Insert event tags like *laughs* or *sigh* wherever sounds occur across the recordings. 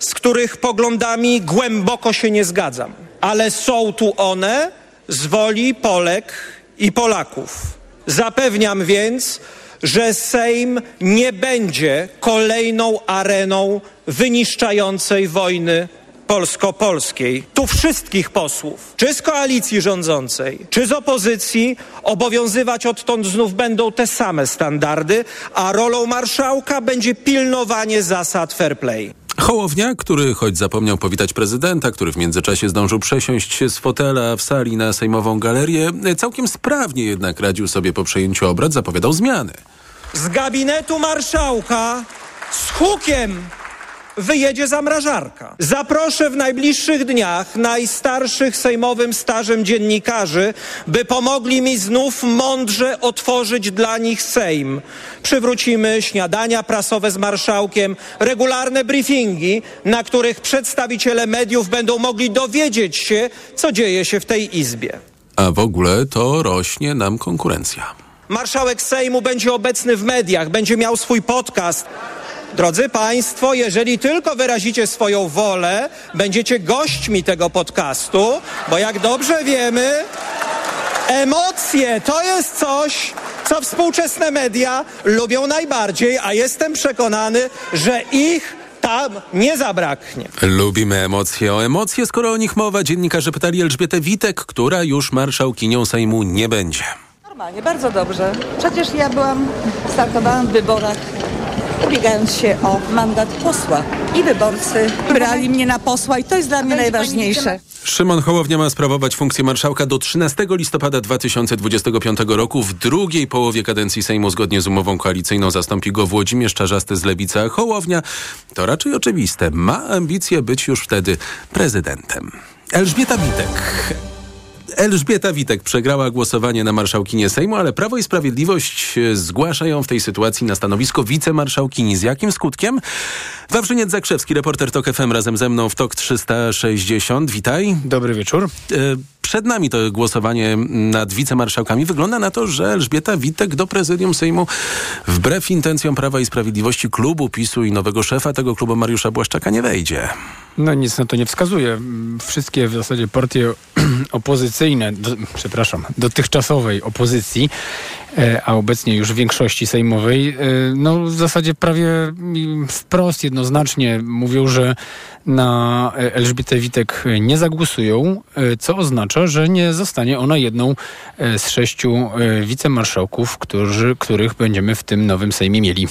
z których poglądami głęboko się nie zgadzam, ale są tu one z woli Polek i Polaków. Zapewniam więc, że Sejm nie będzie kolejną areną wyniszczającej wojny polsko-polskiej. Tu wszystkich posłów, czy z koalicji rządzącej, czy z opozycji, obowiązywać odtąd znów będą te same standardy, a rolą marszałka będzie pilnowanie zasad fair play. Hołownia, który choć zapomniał powitać prezydenta, który w międzyczasie zdążył przesiąść się z fotela w sali na sejmową galerię, całkiem sprawnie jednak radził sobie po przejęciu obrad, zapowiadał zmiany. Z gabinetu marszałka z hukiem wyjedzie zamrażarka. Zaproszę w najbliższych dniach najstarszych sejmowym stażem dziennikarzy, by pomogli mi znów mądrze otworzyć dla nich Sejm. Przywrócimy śniadania prasowe z marszałkiem, regularne briefingi, na których przedstawiciele mediów będą mogli dowiedzieć się, co dzieje się w tej Izbie. A w ogóle to rośnie nam konkurencja. Marszałek Sejmu będzie obecny w mediach, będzie miał swój podcast. Drodzy Państwo, jeżeli tylko wyrazicie swoją wolę, będziecie gośćmi tego podcastu, bo jak dobrze wiemy, emocje to jest coś, co współczesne media lubią najbardziej, a jestem przekonany, że ich tam nie zabraknie. Lubimy emocje. O emocje, skoro o nich mowa, dziennikarze pytali Elżbietę Witek, która już marszałkinią Sejmu nie będzie. Normalnie, bardzo dobrze. Przecież ja byłam, startowałam w wyborach ubiegając się o mandat posła. I wyborcy brali mnie na posła i to jest dla mnie najważniejsze. Szymon Hołownia ma sprawować funkcję marszałka do 13 listopada 2025 roku. W drugiej połowie kadencji Sejmu zgodnie z umową koalicyjną zastąpi go Włodzimierz Czarzasty z Lewicy, a Hołownia, to raczej oczywiste, ma ambicje być już wtedy prezydentem. Elżbieta Witek. Elżbieta Witek przegrała głosowanie na marszałkinie Sejmu, ale Prawo i Sprawiedliwość zgłasza ją w tej sytuacji na stanowisko wicemarszałkini. Z jakim skutkiem? Wawrzyniec Zakrzewski, reporter TOK FM razem ze mną w TOK 360. Witaj. Dobry wieczór. E, przed nami to głosowanie nad wicemarszałkami. Wygląda na to, że Elżbieta Witek do prezydium Sejmu wbrew intencjom Prawa i Sprawiedliwości klubu PiSu i nowego szefa tego klubu Mariusza Błaszczaka nie wejdzie. No nic na to nie wskazuje. Wszystkie w zasadzie partie *clears throat* opozycyjne, do, przepraszam, dotychczasowej opozycji, a obecnie już większości sejmowej, e, no w zasadzie prawie wprost, jednoznacznie mówią, że na Elżbietę Witek nie zagłosują, e, co oznacza, że nie zostanie ona jedną z sześciu wicemarszałków, którzy, których będziemy w tym nowym Sejmie mieli.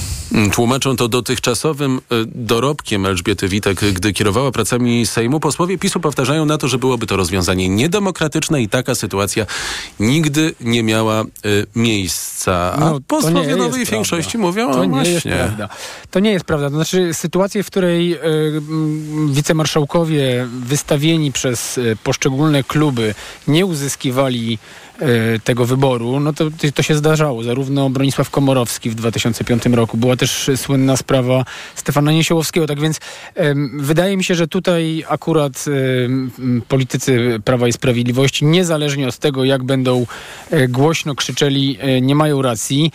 Tłumaczą to dotychczasowym dorobkiem Elżbiety Witek, gdy kierowała pracami Sejmu. Posłowie PiSu powtarzają na to, że byłoby to rozwiązanie niedemokratyczne i taka sytuacja nigdy nie miała y, miejsca. A no, posłowie nowej większości mówią, to nie właśnie. jest prawda. To nie jest prawda. To znaczy sytuacje, w której y, wicemarszałkowie wystawieni przez y, poszczególne kluby nie uzyskiwali E, tego wyboru, no to, to się zdarzało. Zarówno Bronisław Komorowski w 2005 roku, była też słynna sprawa Stefana Niesiołowskiego. Tak więc wydaje mi się, że tutaj akurat politycy Prawa i Sprawiedliwości, niezależnie od tego, jak będą e, głośno krzyczeli, e, nie mają racji.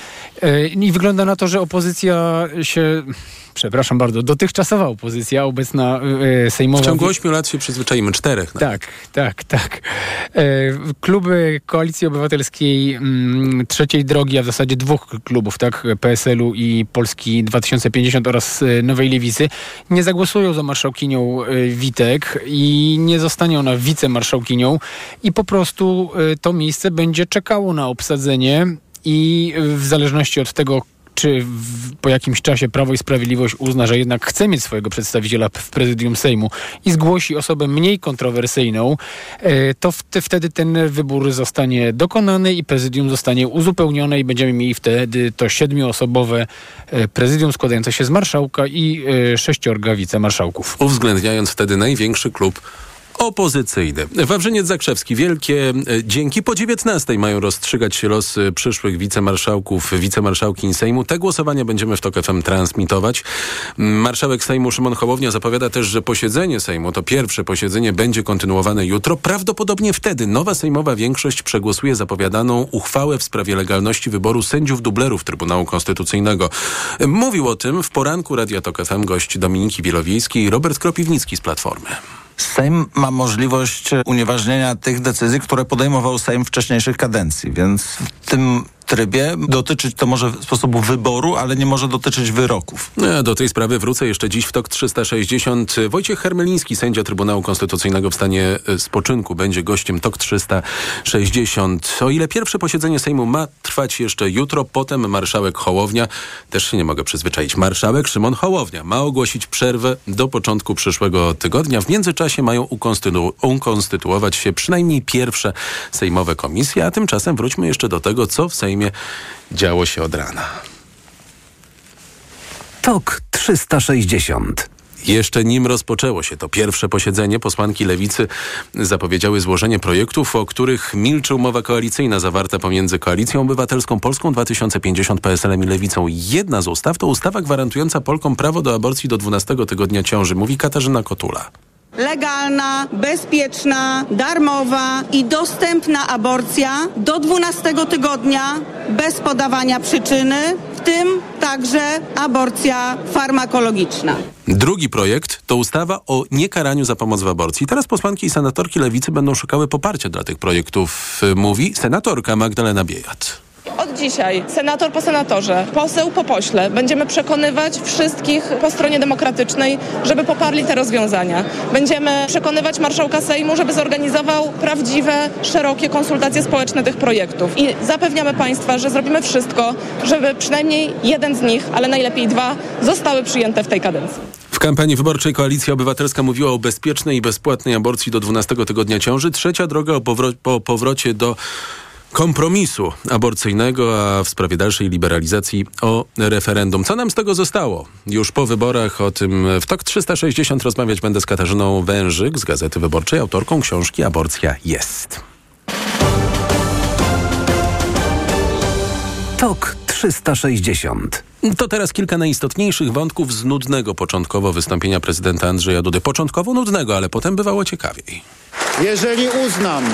I wygląda na to, że opozycja się przepraszam bardzo, dotychczasowa opozycja, obecna e, sejmowa. W ciągu ośmiu lat się przyzwyczaimy, czterech. Nawet. Tak, tak, tak. E, kluby Koalicji Obywatelskiej m, mm, Trzeciej Drogi, a w zasadzie dwóch klubów, tak, PSL-u i Polski 2050 oraz e, Nowej Lewicy, nie zagłosują za marszałkinią e, Witek i nie zostanie ona wicemarszałkinią i po prostu e, to miejsce będzie czekało na obsadzenie i w zależności od tego, czy w, po jakimś czasie Prawo i Sprawiedliwość uzna, że jednak chce mieć swojego przedstawiciela w prezydium Sejmu i zgłosi osobę mniej kontrowersyjną, e, to wtedy ten wybór zostanie dokonany i prezydium zostanie uzupełnione i będziemy mieli wtedy to siedmioosobowe e, prezydium składające się z marszałka i e, sześciorga wicemarszałków. Uwzględniając wtedy największy klub opozycyjny. Wawrzyniec Zakrzewski, wielkie e, dzięki. Po 19 mają rozstrzygać się losy przyszłych wicemarszałków, wicemarszałki Sejmu. Te głosowania będziemy w TOK FM transmitować. Marszałek Sejmu Szymon Hołownia zapowiada też, że posiedzenie Sejmu, to pierwsze posiedzenie, będzie kontynuowane jutro. Prawdopodobnie wtedy nowa sejmowa większość przegłosuje zapowiadaną uchwałę w sprawie legalności wyboru sędziów dublerów Trybunału Konstytucyjnego. Mówił o tym w poranku Radia TOK FM gość Dominiki Wielowiejskiej i Robert Kropiwnicki z Platformy. Sejm ma możliwość unieważnienia tych decyzji, które podejmował Sejm wcześniejszych kadencji, więc w tym trybie dotyczyć to może sposobu wyboru, ale nie może dotyczyć wyroków. Do tej sprawy wrócę jeszcze dziś w TOK 360. Wojciech Hermeliński, sędzia Trybunału Konstytucyjnego w stanie e, spoczynku, będzie gościem TOK 360. O ile pierwsze posiedzenie Sejmu ma trwać jeszcze jutro, potem marszałek Hołownia, też się nie mogę przyzwyczaić, marszałek Szymon Hołownia ma ogłosić przerwę do początku przyszłego tygodnia. W międzyczasie mają ukonstytu ukonstytuować się przynajmniej pierwsze sejmowe komisje, a tymczasem wróćmy jeszcze do tego, co w Sejmie Sejmie działo się od rana. Tok 360. Jeszcze nim rozpoczęło się to pierwsze posiedzenie, posłanki Lewicy zapowiedziały złożenie projektów, o których milczy umowa koalicyjna zawarta pomiędzy Koalicją Obywatelską Polską 2050 PSL-em i Lewicą. Jedna z ustaw to ustawa gwarantująca Polkom prawo do aborcji do 12 tygodnia ciąży, mówi Katarzyna Kotula legalna, bezpieczna, darmowa i dostępna aborcja do 12 tygodnia bez podawania przyczyny, w tym także aborcja farmakologiczna. Drugi projekt to ustawa o niekaraniu za pomoc w aborcji. Teraz posłanki i senatorki lewicy będą szukały poparcia dla tych projektów, mówi senatorka Magdalena Biejat. Od dzisiaj senator po senatorze, poseł po pośle będziemy przekonywać wszystkich po stronie demokratycznej, żeby poparli te rozwiązania. Będziemy przekonywać marszałka Sejmu, żeby zorganizował prawdziwe, szerokie konsultacje społeczne tych projektów. I zapewniamy Państwa, że zrobimy wszystko, żeby przynajmniej jeden z nich, ale najlepiej dwa, zostały przyjęte w tej kadencji. W kampanii wyborczej Koalicja Obywatelska mówiła o bezpiecznej i bezpłatnej aborcji do 12 tygodnia ciąży. Trzecia droga o powro- po powrocie do kompromisu aborcyjnego, a w sprawie dalszej liberalizacji o referendum. Co nam z tego zostało? Już po wyborach o tym w TOK 360 rozmawiać będę z Katarzyną Wężyk z Gazety Wyborczej, autorką książki Aborcja jest. TOK 360 to teraz kilka najistotniejszych wątków z nudnego początkowo wystąpienia prezydenta Andrzeja Dudy. Początkowo nudnego, ale potem bywało ciekawiej. Jeżeli uznam,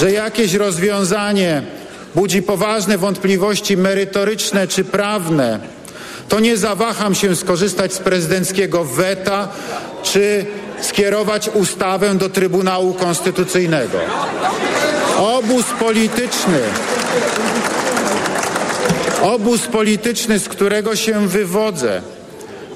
że jakieś rozwiązanie budzi poważne wątpliwości merytoryczne czy prawne, to nie zawaham się skorzystać z prezydenckiego weta czy skierować ustawę do Trybunału Konstytucyjnego. Obóz polityczny, obóz polityczny, z którego się wywodzę,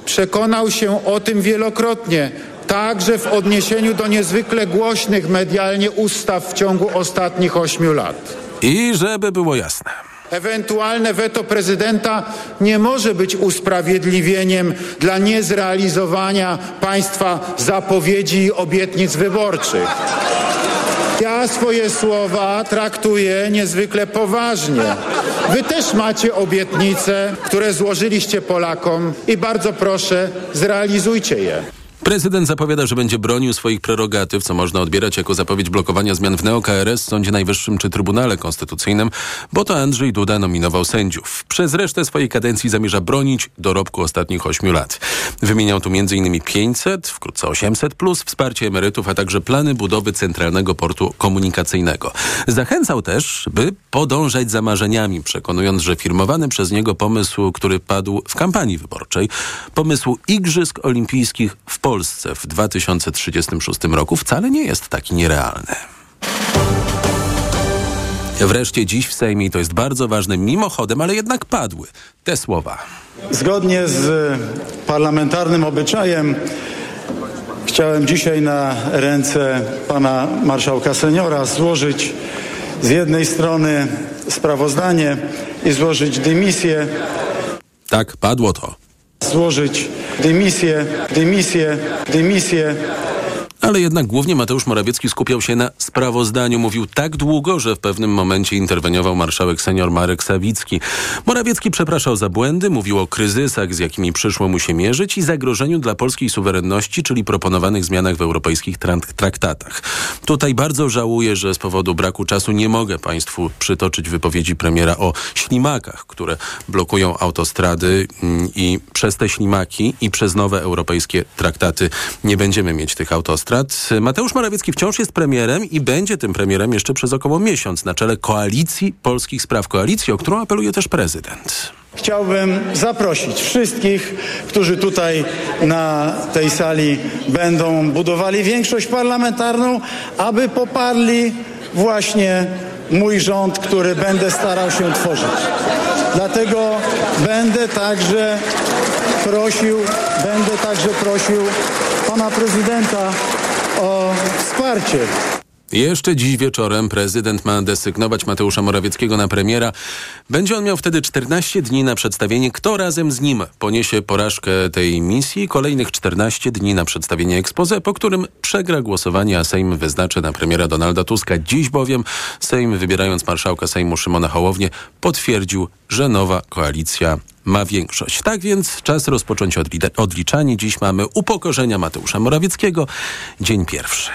przekonał się o tym wielokrotnie także w odniesieniu do niezwykle głośnych medialnie ustaw w ciągu ostatnich ośmiu lat. I żeby było jasne. Ewentualne weto prezydenta nie może być usprawiedliwieniem dla niezrealizowania państwa zapowiedzi i obietnic wyborczych. Ja swoje słowa traktuję niezwykle poważnie. Wy też macie obietnice, które złożyliście Polakom i bardzo proszę, zrealizujcie je. Prezydent zapowiada, że będzie bronił swoich prerogatyw, co można odbierać jako zapowiedź blokowania zmian w NeoKRS, Sądzie Najwyższym czy Trybunale Konstytucyjnym, bo to Andrzej Duda nominował sędziów. Przez resztę swojej kadencji zamierza bronić dorobku ostatnich ośmiu lat. Wymieniał tu m.in. 500, wkrótce 800, plus wsparcie emerytów, a także plany budowy centralnego portu komunikacyjnego. Zachęcał też, by podążać za marzeniami, przekonując, że firmowany przez niego pomysł, który padł w kampanii wyborczej, pomysł Igrzysk Olimpijskich w Polsce, Polsce w 2036 roku wcale nie jest taki nierealny. Wreszcie dziś w Sejmie, to jest bardzo ważne, mimochodem, ale jednak padły te słowa. Zgodnie z parlamentarnym obyczajem chciałem dzisiaj na ręce pana marszałka seniora złożyć z jednej strony sprawozdanie i złożyć dymisję. Tak, padło to złożyć dymisję, dymisję, dymisję. Ale jednak głównie Mateusz Morawiecki skupiał się na sprawozdaniu. Mówił tak długo, że w pewnym momencie interweniował marszałek senior Marek Sawicki. Morawiecki przepraszał za błędy, mówił o kryzysach, z jakimi przyszło mu się mierzyć i zagrożeniu dla polskiej suwerenności, czyli proponowanych zmianach w europejskich traktatach. Tutaj bardzo żałuję, że z powodu braku czasu nie mogę Państwu przytoczyć wypowiedzi premiera o ślimakach, które blokują autostrady mm, i przez te ślimaki i przez nowe europejskie traktaty nie będziemy mieć tych autostrad. Mateusz Morawiecki wciąż jest premierem i będzie tym premierem jeszcze przez około miesiąc na czele koalicji polskich spraw. Koalicji, o którą apeluje też prezydent. Chciałbym zaprosić wszystkich, którzy tutaj na tej sali będą budowali większość parlamentarną, aby poparli właśnie mój rząd, który będę starał się tworzyć. Dlatego będę także prosił, będę także prosił pana prezydenta o wsparcie jeszcze dziś wieczorem prezydent ma desygnować Mateusza Morawieckiego na premiera. Będzie on miał wtedy 14 dni na przedstawienie, kto razem z nim poniesie porażkę tej misji. Kolejnych 14 dni na przedstawienie expose, po którym przegra głosowanie, a Sejm wyznaczy na premiera Donalda Tuska. Dziś bowiem Sejm, wybierając marszałka Sejmu Szymona Hołownię, potwierdził, że nowa koalicja ma większość. Tak więc czas rozpocząć odliczanie. Dziś mamy upokorzenia Mateusza Morawieckiego. Dzień pierwszy.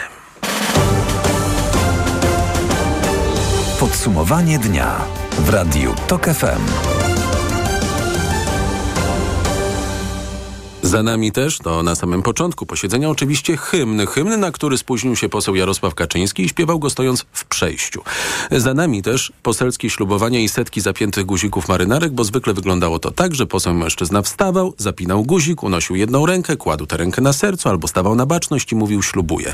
Podsumowanie dnia w Radiu TOK FM. Za nami też, to na samym początku posiedzenia oczywiście hymn. Hymn, na który spóźnił się poseł Jarosław Kaczyński i śpiewał go stojąc w przejściu. Za nami też poselskie ślubowania i setki zapiętych guzików marynarek, bo zwykle wyglądało to tak, że poseł mężczyzna wstawał, zapinał guzik, unosił jedną rękę, kładł tę rękę na sercu albo stawał na baczność i mówił ślubuję.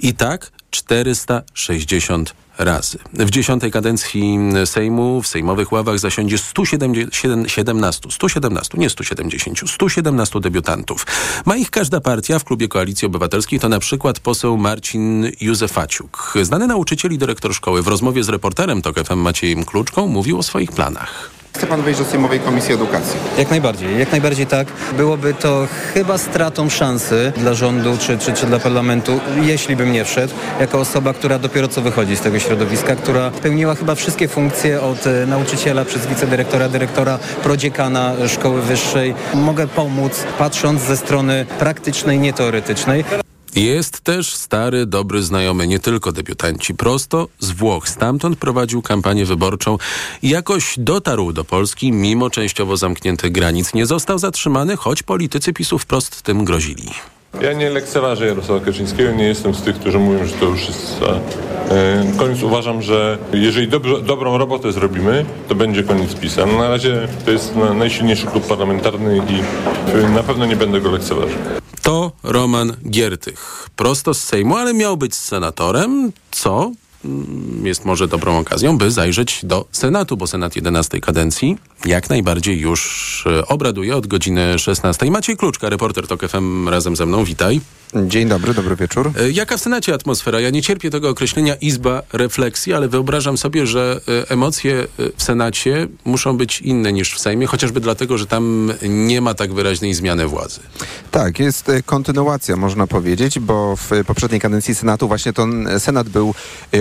I tak 460 razy. W dziesiątej kadencji Sejmu w sejmowych ławach zasiądzie 117, 117, nie 170, 117 debiutantów. Ma ich każda partia w klubie Koalicji Obywatelskiej, to na przykład poseł Marcin Józefaciuk. Znany nauczyciel i dyrektor szkoły w rozmowie z reporterem TOK FM Maciejem Kluczką mówił o swoich planach. Chce pan wejść do Sejmowej Komisji Edukacji? Jak najbardziej, jak najbardziej tak. Byłoby to chyba stratą szansy dla rządu czy, czy, czy dla parlamentu, jeśli bym nie wszedł, jako osoba, która dopiero co wychodzi z tego środowiska, która pełniła chyba wszystkie funkcje od e, nauczyciela przez wicedyrektora, dyrektora, prodziekana szkoły wyższej. Mogę pomóc, patrząc ze strony praktycznej, nieteoretycznej. Jest też stary, dobry znajomy, nie tylko debiutanci, prosto z Włoch. Stamtąd prowadził kampanię wyborczą jakoś dotarł do Polski, mimo częściowo zamkniętych granic. Nie został zatrzymany, choć politycy PiSu wprost tym grozili. Ja nie lekceważę Jarosława Kaczyńskiego, nie jestem z tych, którzy mówią, że to już jest e, koniec. Uważam, że jeżeli dobrą robotę zrobimy, to będzie koniec PiSa. Na razie to jest najsilniejszy klub parlamentarny i e, na pewno nie będę go lekceważył. To Roman Giertych, prosto z Sejmu, ale miał być senatorem, co jest może dobrą okazją, by zajrzeć do Senatu, bo Senat 11 kadencji jak najbardziej już e, obraduje od godziny 16. Maciej Kluczka, reporter TOK FM razem ze mną, witaj. Dzień dobry, dobry wieczór. E, jaka w Senacie atmosfera? Ja nie cierpię tego określenia izba refleksji, ale wyobrażam sobie, że e, emocje w Senacie muszą być inne niż w Sejmie, chociażby dlatego, że tam nie ma tak wyraźnej zmiany władzy. Tak, jest kontynuacja, można powiedzieć, bo w poprzedniej kadencji Senatu właśnie ten Senat był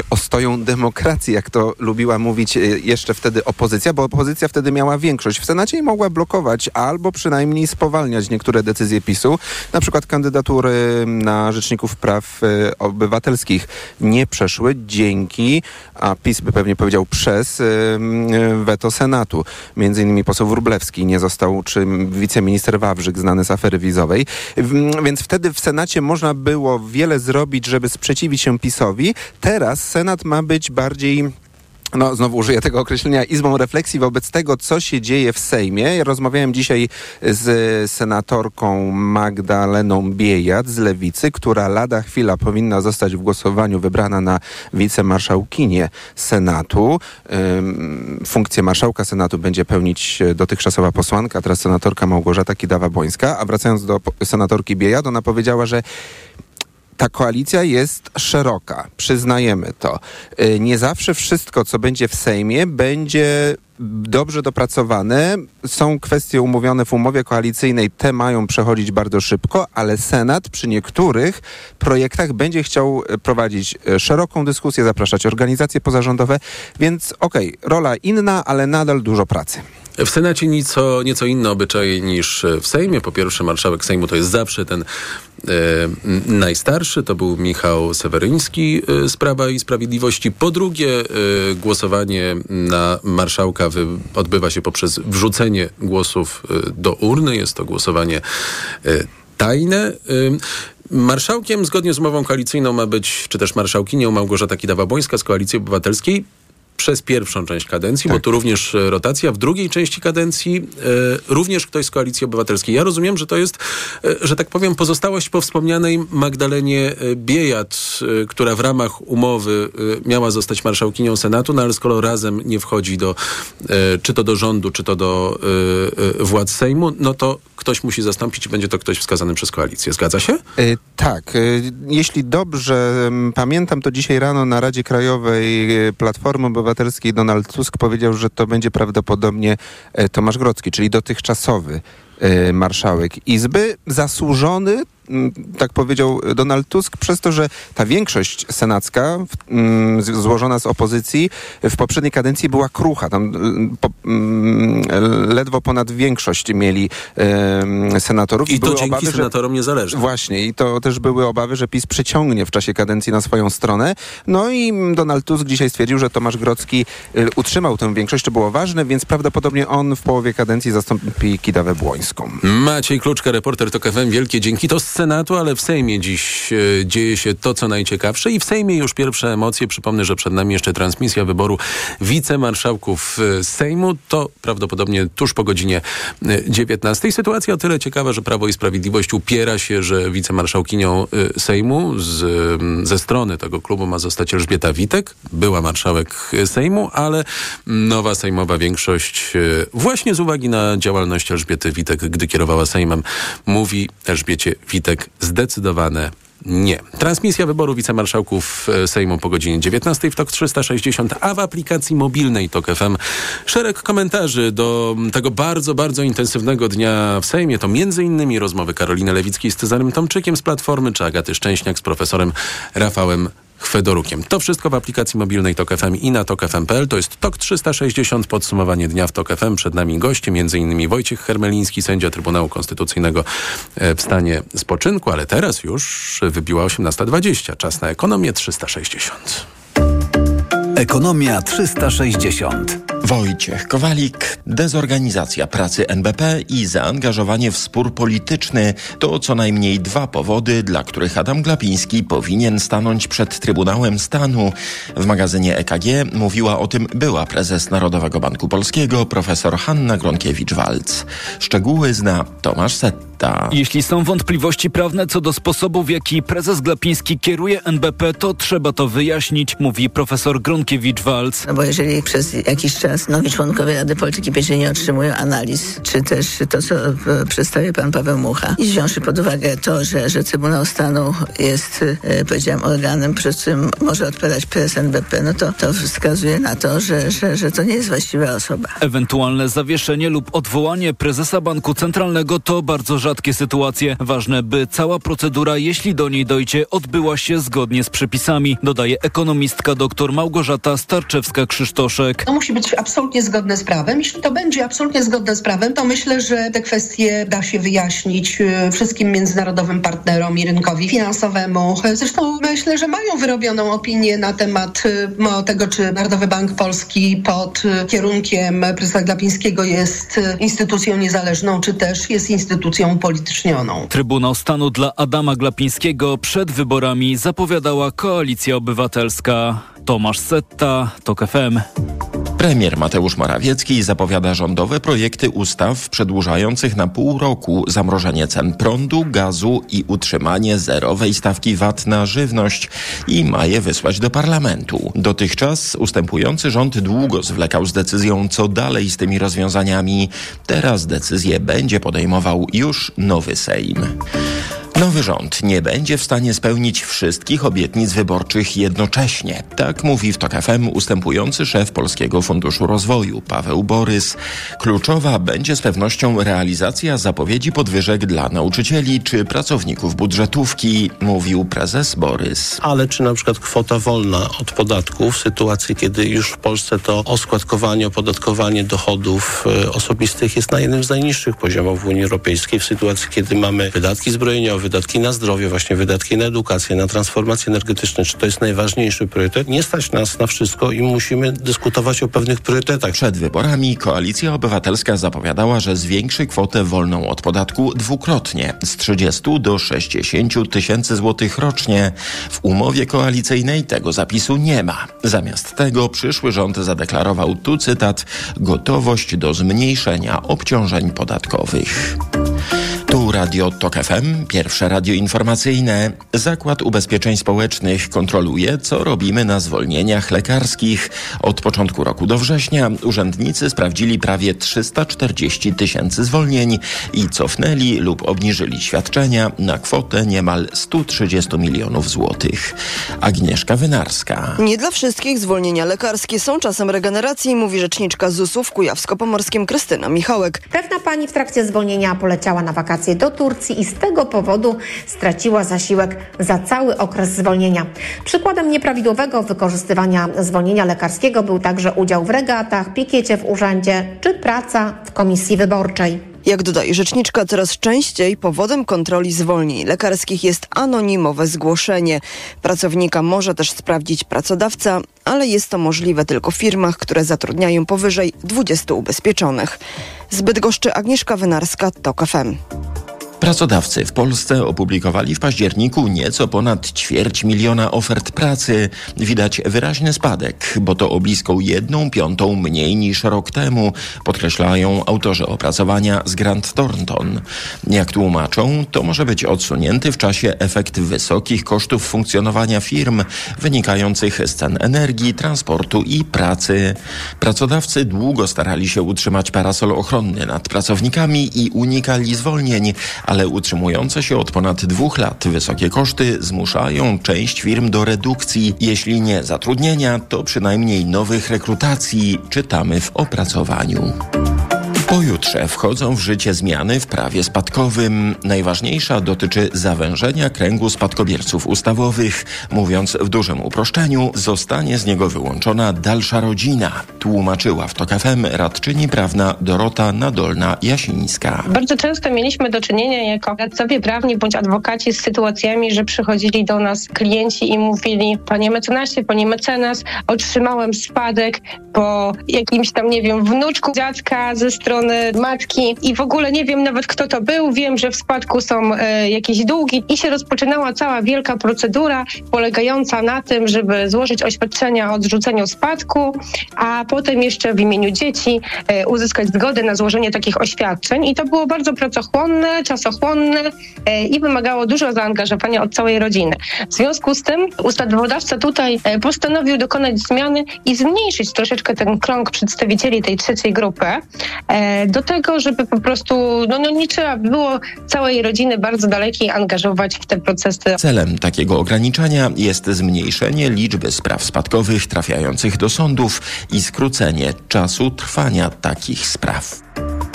ostoją demokracji, jak to lubiła mówić jeszcze wtedy opozycja, bo opozycja wtedy miała większość w Senacie i mogła blokować albo przynajmniej spowalniać niektóre decyzje PiSu. Na przykład kandydatury na rzeczników praw e, obywatelskich nie przeszły dzięki, a PiS by pewnie powiedział przez, e, weto Senatu. Między innymi poseł Wróblewski nie został, czy wiceminister Wawrzyk znany z afery wizowej. Więc wtedy w Senacie można było wiele zrobić, żeby sprzeciwić się PiSowi. Teraz Senat ma być bardziej no, znowu użyję tego określenia, izbą refleksji wobec tego, co się dzieje w Sejmie. Ja rozmawiałem dzisiaj z senatorką Magdaleną Biejat z Lewicy, która lada chwila powinna zostać w głosowaniu wybrana na wicemarszałkinię Senatu. Funkcję marszałka Senatu będzie pełnić dotychczasowa posłanka, teraz senatorka Małgorzata Kidawa-Błońska. A wracając do senatorki Biejat, ona powiedziała, że ta koalicja jest szeroka, przyznajemy to. Y, Nie zawsze wszystko, co będzie w Sejmie, będzie dobrze dopracowane. Są kwestie umówione w umowie koalicyjnej, te mają przechodzić bardzo szybko, ale Senat przy niektórych projektach będzie chciał e, prowadzić e, szeroką dyskusję, zapraszać organizacje pozarządowe, więc okej, rola inna, ale nadal dużo pracy. W Senacie nieco, nieco inne obyczaje niż w Sejmie. Po pierwsze, marszałek Sejmu to jest zawsze ten najstarszy, to był Michał Seweryński e, z Prawa i Sprawiedliwości. Po drugie, e, głosowanie na marszałka odbywa się poprzez wrzucenie głosów e, do urny. Jest to głosowanie e, tajne. E, Marszałkiem zgodnie z umową koalicyjną ma być, czy też marszałkinią Małgorzata Kidawa-Błońska z Koalicji Obywatelskiej przez pierwszą część kadencji, bo tu również e, rotacja. W drugiej części kadencji e, również ktoś z Koalicji Obywatelskiej. Ja rozumiem, że to jest, e, że tak powiem, pozostałość po wspomnianej Magdalenie Biejat, która w ramach umowy miała zostać marszałkinią Senatu, no ale skoro razem nie wchodzi do, czy to do rządu, czy to do władz Sejmu, no to ktoś musi zastąpić i będzie to ktoś wskazany przez koalicję. Zgadza się? Tak, jeśli dobrze pamiętam, to dzisiaj rano na Radzie Krajowej Platformy Obywatelskiej Donald Tusk powiedział, że to będzie prawdopodobnie e, Tomasz Grodzki, czyli dotychczasowy marszałek Izby, zasłużony, mm, tak powiedział Donald Tusk, przez to, że ta większość senacka mm, złożona z opozycji w poprzedniej kadencji była krucha. Tam po, mm, ledwo ponad większość mieli em, senatorów. I to były dzięki obawy, że- senatorom niezależnym. Właśnie i to też były obawy, że PiS przyciągnie w czasie kadencji na swoją stronę. No i Donald Tusk dzisiaj stwierdził, że Tomasz Grodzki y, utrzymał tę większość, to było ważne, więc prawdopodobnie on w połowie kadencji zastąpi Kidawę Błońską. Maciej Kluczka, reporter TOK FM. Wielkie dzięki. To z Senatu, ale w Sejmie dziś e, dzieje się to, co najciekawsze i w Sejmie już pierwsze emocje. Przypomnę, że przed nami jeszcze transmisja wyboru wicemarszałków e, Sejmu. To prawdopodobnie tuż po godzinie e, 19. Sytuacja o tyle ciekawa, że Prawo i Sprawiedliwość upiera się, że wicemarszałkinią e, Sejmu z, ze strony tego klubu ma zostać Elżbieta Witek. Była marszałek e, Sejmu, ale nowa sejmowa większość e, właśnie z uwagi na działalność Elżbiety Witek, gdy kierowała Sejmem, mówi Elżbiecie Witek zdecydowane nie. Transmisja wyboru wicemarszałków e, Sejmu po godzinie 19 w TOK 360, a w aplikacji mobilnej TOK FM szereg komentarzy do tego bardzo, bardzo intensywnego dnia w Sejmie. To innymi rozmowy Karoliny Lewickiej z Cezarym Tomczykiem z Platformy, czy Agaty Szczęśniak z profesorem Rafałem Chwedorukiem. To wszystko w aplikacji mobilnej TOK FM i na tokfm.pl. To jest TOK 360, podsumowanie dnia w TOK FM. Przed nami goście, m.in. Wojciech Hermeliński, sędzia Trybunału Konstytucyjnego e, w stanie spoczynku, ale teraz już wybiła 18.20. Czas na ekonomię 360. Ekonomia 360. Wojciech Kowalik, dezorganizacja pracy NBP i zaangażowanie w spór polityczny to co najmniej dwa powody, dla których Adam Glapiński powinien stanąć przed Trybunałem Stanu. W magazynie EKG mówiła o tym była prezes Narodowego Banku Polskiego profesor Hanna Gronkiewicz-Walc. Szczegóły zna Tomasz Setta. Jeśli są wątpliwości prawne co do sposobu, w jaki prezes Glapiński kieruje NBP, to trzeba to wyjaśnić, mówi profesor Gronkiewicz-Walc. No bo jeżeli przez jakiś czas nowi członkowie Rady Polityki Pieniężnej nie otrzymują analiz, czy też to, co e, przedstawia pan Paweł Mucha, i wziąwszy pod uwagę to, że, że Trybunał Stanu jest, e, powiedziałam, organem, przez którym może odpowiadać prezes NBP, no to to wskazuje na to, że, że, że to nie jest właściwa osoba. Ewentualne zawieszenie lub odwołanie prezesa Banku Centralnego to bardzo rzadkie sytuacje. Ważne, by cała procedura, jeśli do niej dojdzie, odbyła się zgodnie z przepisami, dodaje ekonomistka dr Małgorzata Starczewska-Krzysztoszek. To musi być absolutnie zgodne z prawem. Jeśli to będzie absolutnie zgodne z prawem, to myślę, że te kwestie da się wyjaśnić e, wszystkim międzynarodowym partnerom i rynkowi finansowemu. Zresztą myślę, że mają wyrobioną opinię na temat e, tego, czy Narodowy Bank Polski pod e, kierunkiem prezesa Glapińskiego jest instytucją niezależną, czy też jest instytucją upolitycznioną. Trybunał Stanu dla Adama Glapińskiego przed wyborami zapowiadała Koalicja Obywatelska. Tomasz Setta, TOK FM. Premier Mateusz Morawiecki zapowiada rządowe projekty ustaw przedłużających na pół roku zamrożenie cen prądu, gazu i utrzymanie zerowej stawki VAT na żywność i ma je wysłać do parlamentu. Dotychczas ustępujący rząd długo zwlekał z decyzją, co dalej z tymi rozwiązaniami. Teraz decyzję będzie podejmował już nowy Sejm. Nowy rząd nie będzie w stanie spełnić wszystkich obietnic wyborczych jednocześnie. Tak mówi w TOK FM ustępujący szef Polskiego Funduszu Rozwoju Paweł Borys. Kluczowa będzie z pewnością realizacja zapowiedzi podwyżek dla nauczycieli czy pracowników budżetówki, mówił prezes Borys. Ale czy na przykład kwota wolna od podatków w sytuacji, kiedy już w Polsce to oskładkowanie, opodatkowanie dochodów e, osobistych jest na jednym z najniższych poziomów w Unii Europejskiej, w sytuacji, kiedy mamy wydatki zbrojeniowe, wydatki na zdrowie, właśnie wydatki na edukację, na transformację energetyczną, czy to jest najważniejszy priorytet? Nie stać nas na wszystko i musimy dyskutować o pewnych priorytetach. Przed wyborami Koalicja Obywatelska zapowiadała, że zwiększy kwotę wolną od podatku dwukrotnie z 30 do 60 tysięcy złotych rocznie. W umowie koalicyjnej tego zapisu nie ma. Zamiast tego przyszły rząd zadeklarował tu cytat gotowość do zmniejszenia obciążeń podatkowych. Tu Radio TOK FM, pierwsze radio informacyjne. Zakład Ubezpieczeń Społecznych kontroluje, co robimy na zwolnieniach lekarskich. Od początku roku do września urzędnicy sprawdzili prawie 340 tysięcy zwolnień i cofnęli lub obniżyli świadczenia na kwotę niemal 130 milionów złotych. Agnieszka Wynarska. Nie dla wszystkich zwolnienia lekarskie są czasem regeneracji, mówi rzeczniczka ZUS-u w Kujawsko-Pomorskim Krystyna Michałek. Pewna pani w trakcie zwolnienia poleciała na wakacje do Turcji i z tego powodu straciła zasiłek za cały okres zwolnienia. Przykładem nieprawidłowego wykorzystywania zwolnienia lekarskiego był także udział w regatach, pikiecie w urzędzie czy praca w komisji wyborczej. Jak dodaje rzeczniczka, coraz częściej powodem kontroli zwolnień lekarskich jest anonimowe zgłoszenie. Pracownika może też sprawdzić pracodawca, ale jest to możliwe tylko w firmach, które zatrudniają powyżej 20 ubezpieczonych. Zbyt goszczy Agnieszka Wynarska, TOK FM. Pracodawcy w Polsce opublikowali w październiku nieco ponad ćwierć miliona ofert pracy. Widać wyraźny spadek, bo to o bliską jedną piątą mniej niż rok temu, podkreślają autorzy opracowania z Grant Thornton. Jak tłumaczą, to może być odsunięty w czasie efekt wysokich kosztów funkcjonowania firm, wynikających z cen energii, transportu i pracy. Pracodawcy długo starali się utrzymać parasol ochronny nad pracownikami i unikali zwolnień, ale utrzymujące się od ponad dwóch lat wysokie koszty zmuszają część firm do redukcji, jeśli nie zatrudnienia, to przynajmniej nowych rekrutacji, czytamy w opracowaniu. Pojutrze wchodzą w życie zmiany w prawie spadkowym. Najważniejsza dotyczy zawężenia kręgu spadkobierców ustawowych. Mówiąc w dużym uproszczeniu, zostanie z niego wyłączona dalsza rodzina, tłumaczyła w TOK FM radczyni prawna Dorota Nadolna-Jasińska. Bardzo często mieliśmy do czynienia jako radcowie prawni bądź adwokaci z sytuacjami, że przychodzili do nas klienci i mówili panie mecenasie, panie mecenas, otrzymałem spadek po jakimś tam, nie wiem, wnuczku dziadka ze strony matki i w ogóle nie wiem nawet kto to był, wiem, że w spadku są e, jakieś długi i się rozpoczynała cała wielka procedura polegająca na tym, żeby złożyć oświadczenia o odrzuceniu spadku, a potem jeszcze w imieniu dzieci e, uzyskać zgodę na złożenie takich oświadczeń. I to było bardzo pracochłonne, czasochłonne e, i wymagało dużo zaangażowania od całej rodziny. W związku z tym ustawodawca tutaj e, postanowił dokonać zmiany i zmniejszyć troszeczkę ten krąg przedstawicieli tej trzeciej grupy. E, do tego, żeby po prostu no, no nie trzeba było całej rodziny bardzo dalekiej angażować w te procesy. Celem takiego ograniczenia jest zmniejszenie liczby spraw spadkowych trafiających do sądów i skrócenie czasu trwania takich spraw.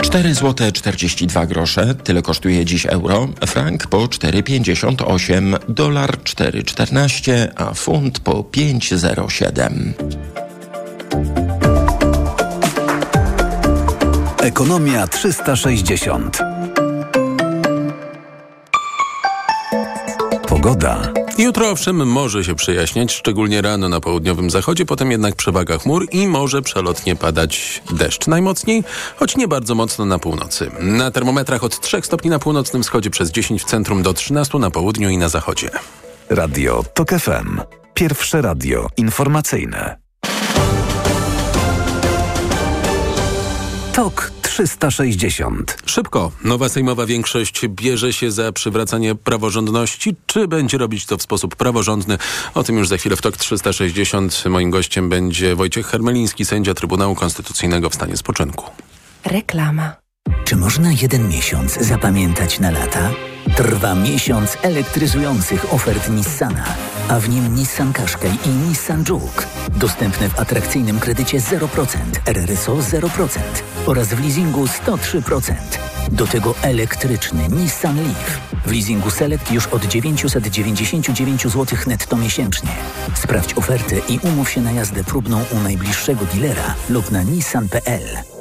4 zł 42 grosze, tyle kosztuje dziś euro, frank po 4,58, dolar 4,14, a funt po 5,07. Ekonomia 360. Pogoda. Jutro owszem może się przejaśniać, szczególnie rano na południowym zachodzie, potem jednak przewaga chmur i może przelotnie padać deszcz. Najmocniej, choć nie bardzo mocno na północy. Na termometrach od 3 stopni na północnym wschodzie przez 10 w centrum do 13 na południu i na zachodzie. Radio TOK FM. Pierwsze radio informacyjne. TOK 360. Szybko. Nowa sejmowa większość bierze się za przywracanie praworządności. Czy będzie robić to w sposób praworządny? O tym już za chwilę w TOK 360. Moim gościem będzie Wojciech Hermeliński, sędzia Trybunału Konstytucyjnego w stanie spoczynku. Reklama. Czy można jeden miesiąc zapamiętać na lata? Trwa miesiąc elektryzujących ofert Nissana, a w nim Nissan Qashqai i Nissan Juke. Dostępne w atrakcyjnym kredycie 0%, RRSO 0% oraz w leasingu 103%. Do tego elektryczny Nissan Leaf. W leasingu Select już od 999 zł netto miesięcznie. Sprawdź ofertę i umów się na jazdę próbną u najbliższego dealera lub na nissan.pl.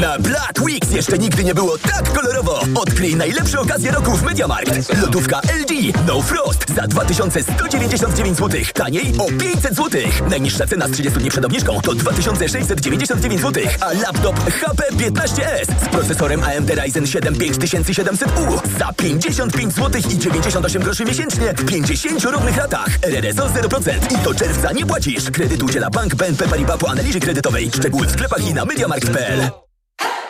Na Black Weeks jeszcze nigdy nie było tak kolorowo. Odkryj najlepsze okazje roku w MediaMarkt. Lodówka LG No Frost za 2199 zł. Taniej o 500 zł. Najniższa cena z 30 dni przed obniżką to 2699 zł. A laptop HP 15S z procesorem AMD Ryzen 7 5700U za 55 zł i 98 groszy miesięcznie w 50 równych ratach. RRSO 0% i do czerwca nie płacisz. Kredyt udziela Bank BNP Paribas po analizie kredytowej. Szczegóły w sklepach i na MediaMarkt.pl.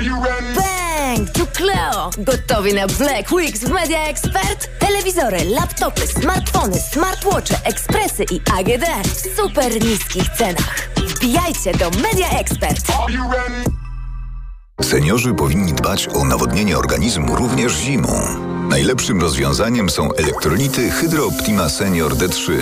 Bang! Tu Cleo! Gotowi na Black Weeks w Media Expert? Telewizory, laptopy, smartfony, smartwatche, ekspresy i AGD w super niskich cenach. Wbijajcie do Media Expert! Seniorzy powinni dbać o nawodnienie organizmu również zimą. Najlepszym rozwiązaniem są elektrolity Hydro Optima Senior D3.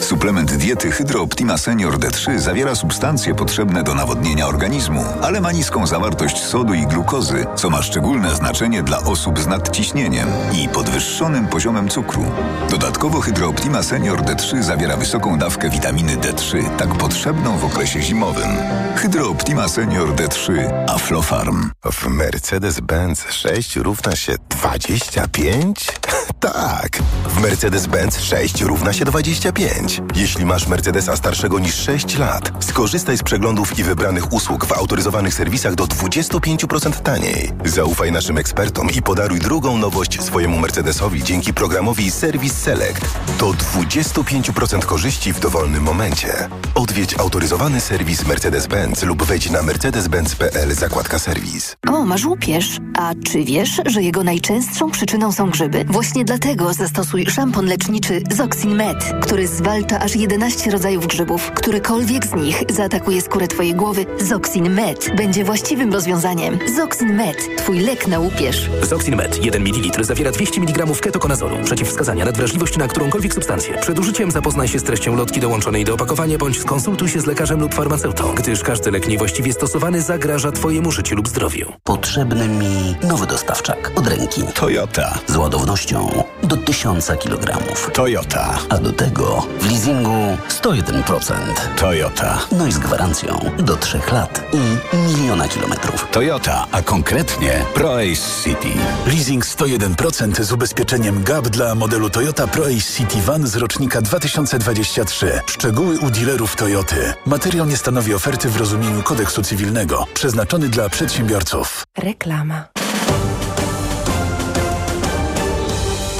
Suplement diety Hydro Optima Senior D3 zawiera substancje potrzebne do nawodnienia organizmu, ale ma niską zawartość sodu i glukozy, co ma szczególne znaczenie dla osób z nadciśnieniem i podwyższonym poziomem cukru. Dodatkowo Hydro Optima Senior D3 zawiera wysoką dawkę witaminy D3, tak potrzebną w okresie zimowym. Hydro Optima Senior D3 Aflofarm. W Mercedes-Benz 6 równa się 25? *laughs* tak. W Mercedes-Benz 6 równa się 25. Jeśli masz Mercedesa starszego niż 6 lat, skorzystaj z przeglądów i wybranych usług w autoryzowanych serwisach do 25% taniej. Zaufaj naszym ekspertom i podaruj drugą nowość swojemu Mercedesowi dzięki programowi Service Select. To 25% korzyści w dowolnym momencie. Odwiedź autoryzowany serwis Mercedes-Benz lub wejdź na mercedes-benz.pl zakładka serwis. O, masz łupież. A czy wiesz, że jego najczęstszą przyczyną są grzyby? Właśnie dlatego zastosuj szampon leczniczy Zoxin Med, który zwalcza aż 11 rodzajów grzybów. Którykolwiek z nich zaatakuje skórę twojej głowy, Zoxin Med będzie właściwym rozwiązaniem. Zoxin Med, twój lek na łupież. Zoxin Med 1 ml zawiera 200 mg ketokonazolu. Przeciwwskazania nadwrażliwość na którąkolwiek substancję. Przed użyciem zapoznaj się z treścią lotki dołączonej do opakowania bądź skonsultuj się z lekarzem lub farmaceutą, gdyż każdy lek niewłaściwie stosowany zagraża twojemu życiu lub zdrowiu. Potrzebny mi nowy dostawczak od ręki. Toyota. Z ładownością do 1000 kg. Toyota. A do tego w leasingu 101%. Toyota. No i z gwarancją do 3 lat i miliona kilometrów. Toyota, a konkretnie ProAce City. Leasing 101% z ubezpieczeniem GAP dla modelu Toyota ProAce City Van z rocznika 2023. Szczegóły u dealerów Toyoty. Materiał nie stanowi oferty w rozumieniu kodeksu cywilnego. Przeznaczony dla przedsiębiorców. Reklama.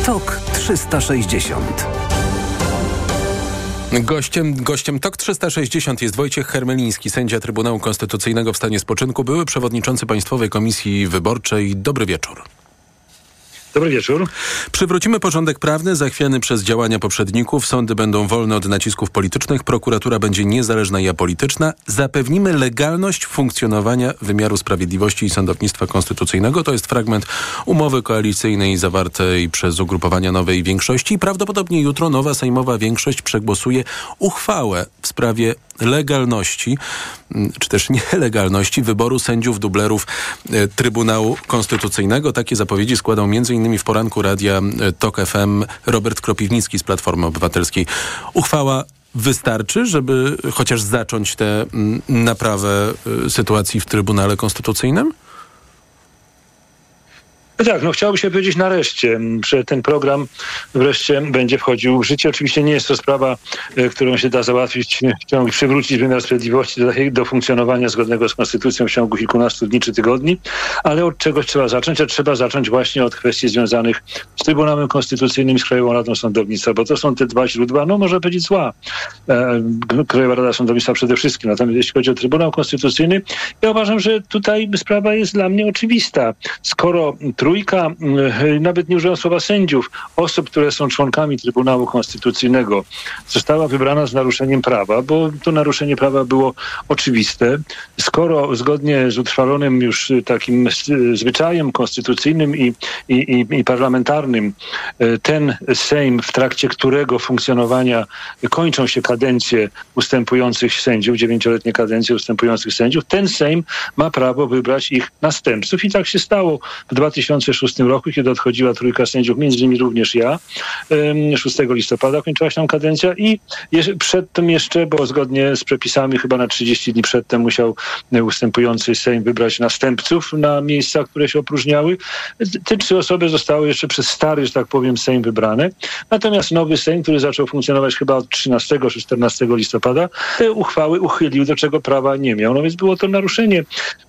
TOK 360 Gościem, gościem TOK 360 jest Wojciech Hermeliński, sędzia Trybunału Konstytucyjnego w stanie spoczynku, były przewodniczący Państwowej Komisji Wyborczej. Dobry wieczór. Dobry wieczór. Przywrócimy porządek prawny zachwiany przez działania poprzedników. Sądy będą wolne od nacisków politycznych, prokuratura będzie niezależna i apolityczna. Zapewnimy legalność funkcjonowania wymiaru sprawiedliwości i sądownictwa konstytucyjnego. To jest fragment umowy koalicyjnej zawartej przez ugrupowania Nowej Większości. Prawdopodobnie jutro nowa sejmowa większość przegłosuje uchwałę w sprawie legalności, czy też *laughs* nielegalności wyboru sędziów dublerów e, Trybunału Konstytucyjnego. Takie zapowiedzi składał m.in. w poranku radia e, TOK FM Robert Kropiwnicki z Platformy Obywatelskiej. Uchwała wystarczy, żeby chociaż zacząć tę naprawę e, sytuacji w Trybunale Konstytucyjnym? No tak, no chciałoby się powiedzieć nareszcie, że ten program wreszcie będzie wchodził w życie. Oczywiście nie jest to sprawa, e, którą się da załatwić, chciałbym przywrócić wymiar sprawiedliwości do, do funkcjonowania zgodnego z konstytucją w ciągu kilkunastu dni czy tygodni, ale od czegoś trzeba zacząć, a trzeba zacząć właśnie od kwestii związanych z Trybunałem Konstytucyjnym i z Krajową Radą Sądownictwa, bo to są te dwa źródła, no można powiedzieć zła. E, Krajowa Rada Sądownictwa przede wszystkim. Natomiast jeśli chodzi o Trybunał Konstytucyjny, ja uważam, że tutaj sprawa jest dla mnie oczywista. Skoro trójka, e, nawet nie używam słowa sędziów, osób, które są członkami Trybunału Konstytucyjnego, została wybrana z naruszeniem prawa, bo to naruszenie prawa było oczywiste. Skoro zgodnie z utrwalonym już takim zwyczajem konstytucyjnym i, i, i, parlamentarnym ten Sejm, w trakcie którego funkcjonowania kończą się kadencje ustępujących sędziów, dziewięcioletnie kadencje ustępujących sędziów, ten Sejm ma prawo wybrać ich następców. I tak się stało w 2006 roku, kiedy odchodziła trójka sędziów, między innymi również ja. 6 listopada kończyła się tam kadencja i przedtem jeszcze, bo zgodnie z przepisami chyba na 30 dni przedtem musiał ustępujący Sejm wybrać następców na miejsca, które się opróżniały. Te trzy osoby zostały jeszcze przez stary, że tak powiem, Sejm wybrane. Natomiast nowy Sejm, który zaczął funkcjonować chyba od 13 czy 14 listopada, te uchwały uchylił, do czego prawa nie miał. No więc było to naruszenie,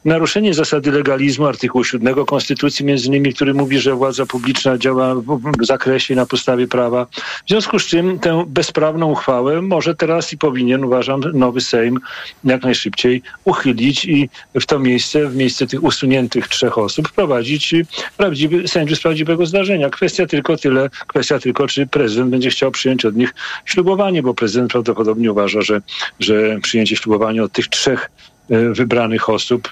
naruszenie zasady legalizmu artykułu 7 Konstytucji, między innymi, który mówi, że władza publiczna działa w zakresie na podstawie prawa. W związku z czym tę bezprawną uchwałę może teraz i powinien, uważam, nowy Sejm jak najszybciej uchylić i w to miejsce, w miejsce tych usuniętych trzech osób wprowadzić prawdziwy sędziów z prawdziwego zdarzenia. Kwestia tylko tyle, kwestia tylko, czy prezydent będzie chciał przyjąć od nich ślubowanie, bo prezydent prawdopodobnie uważa, że, że przyjęcie ślubowania od tych trzech e, wybranych osób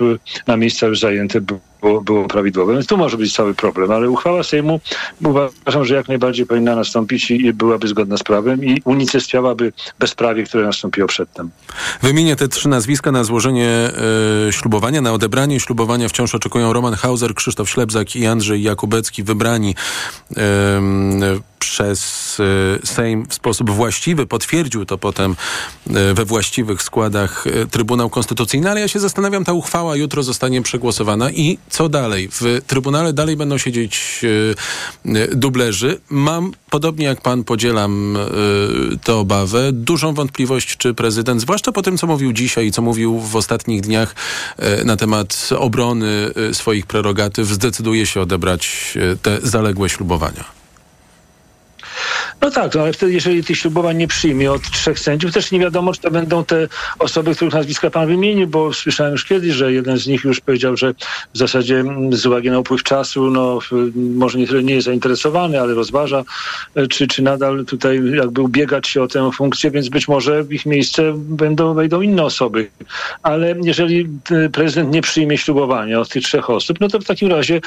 na miejsca już zajęte było, było prawidłowe. Więc tu może być cały problem, ale uchwała Sejmu uważam, że jak najbardziej powinna nastąpić i byłaby zgodna z prawem i unicestwiałaby bezprawie, które nastąpiło przedtem. Wymienię te trzy nazwiska na złożenie y, ślubowania, na odebranie ślubowania wciąż oczekują Roman Hauser, Krzysztof Ślebzak i Andrzej Jakubecki, wybrani y, przez y, Sejm w sposób właściwy. Potwierdził to potem we właściwych składach Trybunał Konstytucyjny, ale ja się zastanawiam, ta uchwała jutro zostanie przegłosowana i co dalej? W Trybunale dalej będą siedzieć e, dublerzy. Mam, podobnie jak pan, podzielam e, tę obawę. Dużą wątpliwość, czy prezydent, zwłaszcza po tym, co mówił dzisiaj i co mówił w ostatnich dniach e, na temat obrony swoich prerogatyw, zdecyduje się odebrać te zaległe ślubowania. No tak, no ale wtedy, jeżeli tych ślubowań nie przyjmie od trzech sędziów, też nie wiadomo, czy to będą te osoby, których nazwiska pan wymienił, bo słyszałem już kiedyś, że jeden z nich już powiedział, że w zasadzie mm, z uwagi na upływ czasu, no może nie, nie jest zainteresowany, ale rozważa, e, czy, czy nadal tutaj jakby ubiegać się o tę funkcję, więc być może w ich miejsce będą, wejdą inne osoby. Ale jeżeli e, prezydent nie przyjmie ślubowania od tych trzech osób, no to w takim razie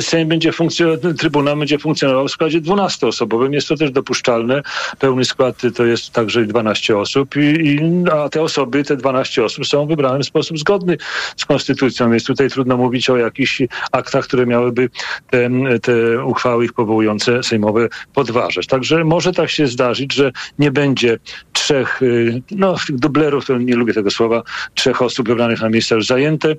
Sejm będzie funkcjonował, Trybunał będzie funkcjonował w składzie 12-osobowym. Jest to też dopuszczalne. Pełny skład to jest także 12 osób, i, i, a te osoby, te 12 osób są wybrane w sposób zgodny z konstytucją, więc tutaj trudno mówić o jakichś aktach, które miałyby te, te uchwały ich powołujące sejmowe podważać. Także może tak się zdarzyć, że nie będzie trzech, y, no dublerów, to nie lubię tego słowa, trzech osób wybranych na miejsca już zajęte y,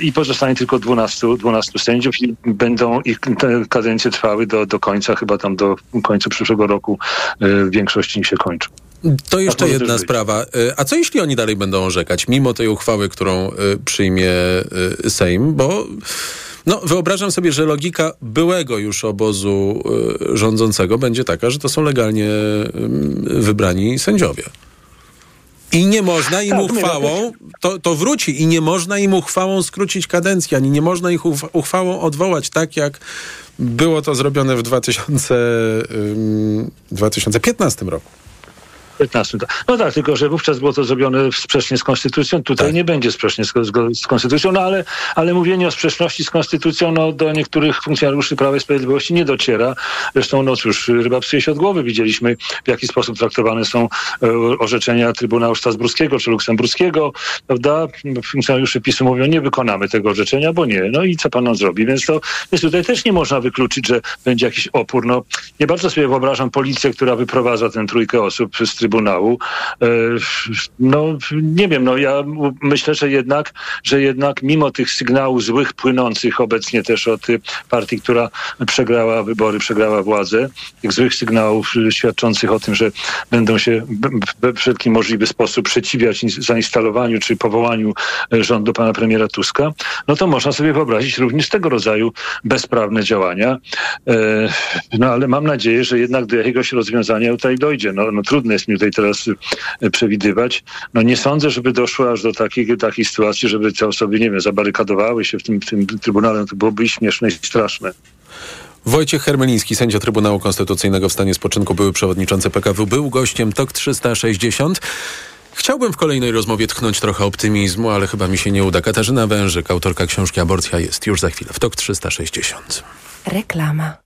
i pozostanie tylko 12, 12 sędziów i będą ich te kadencje trwały do, do końca, chyba tam do końca przyszłego roku y, w większości się kończą. To jeszcze jedna sprawa. A co jeśli oni dalej będą orzekać, mimo tej uchwały, którą przyjmie Sejm? Bo no, wyobrażam sobie, że logika byłego już obozu y, rządzącego będzie taka, że to są legalnie y, wybrani sędziowie. I nie można im tak, uchwałą, to, to wróci, i nie można im uchwałą skrócić kadencji, ani nie można ich uchwałą odwołać tak, jak było to zrobione w 2000, 2015 roku. 15. No tak, tylko że wówczas było to zrobione sprzecznie z konstytucją. Tutaj tak. nie będzie sprzecznie z, z, konstytucją, no ale, ale mówienie o sprzeczności z konstytucją no, do niektórych funkcjonariuszy Prawa i Sprawiedliwości nie dociera. Zresztą no cóż, ryba psuje się od głowy. Widzieliśmy w jaki sposób traktowane są e, orzeczenia Trybunału Strasburskiego czy Luksemburskiego, prawda? Funkcjonariusze PiSu mówią, nie wykonamy tego orzeczenia, bo nie. No i co pan nam zrobi? Więc to więc tutaj też nie można wykluczyć, że będzie jakiś opór. No, nie bardzo sobie wyobrażam policję, która wyprowadza tę trójkę osób z Trybunału. E, no nie wiem, no ja myślę, że jednak, że jednak mimo tych sygnałów złych płynących obecnie też od partii, która przegrała wybory, przegrała władzę, tych złych sygnałów świadczących o tym, że będą się we wszelki możliwy sposób przeciwiać zainstalowaniu czy powołaniu rządu pana premiera Tuska, no to można sobie wyobrazić również tego rodzaju bezprawne działania. E, no ale mam nadzieję, że jednak do jakiegoś rozwiązania tutaj dojdzie. No, no trudno jest mi tutaj teraz e, przewidywać. No nie sądzę, żeby doszło aż do takiej, takiej sytuacji, żeby te osoby, nie wiem, zabarykadowały się w tym, w tym Trybunale. No to byłoby śmieszne i straszne. Wojciech Hermeliński, sędzia Trybunału Konstytucyjnego w stanie spoczynku, były przewodniczący PKW, był gościem TOK 360. Chciałbym w kolejnej rozmowie tchnąć trochę optymizmu, ale chyba mi się nie uda. Katarzyna Wężyk, autorka książki Aborcja jest już za chwilę w TOK 360. Reklama.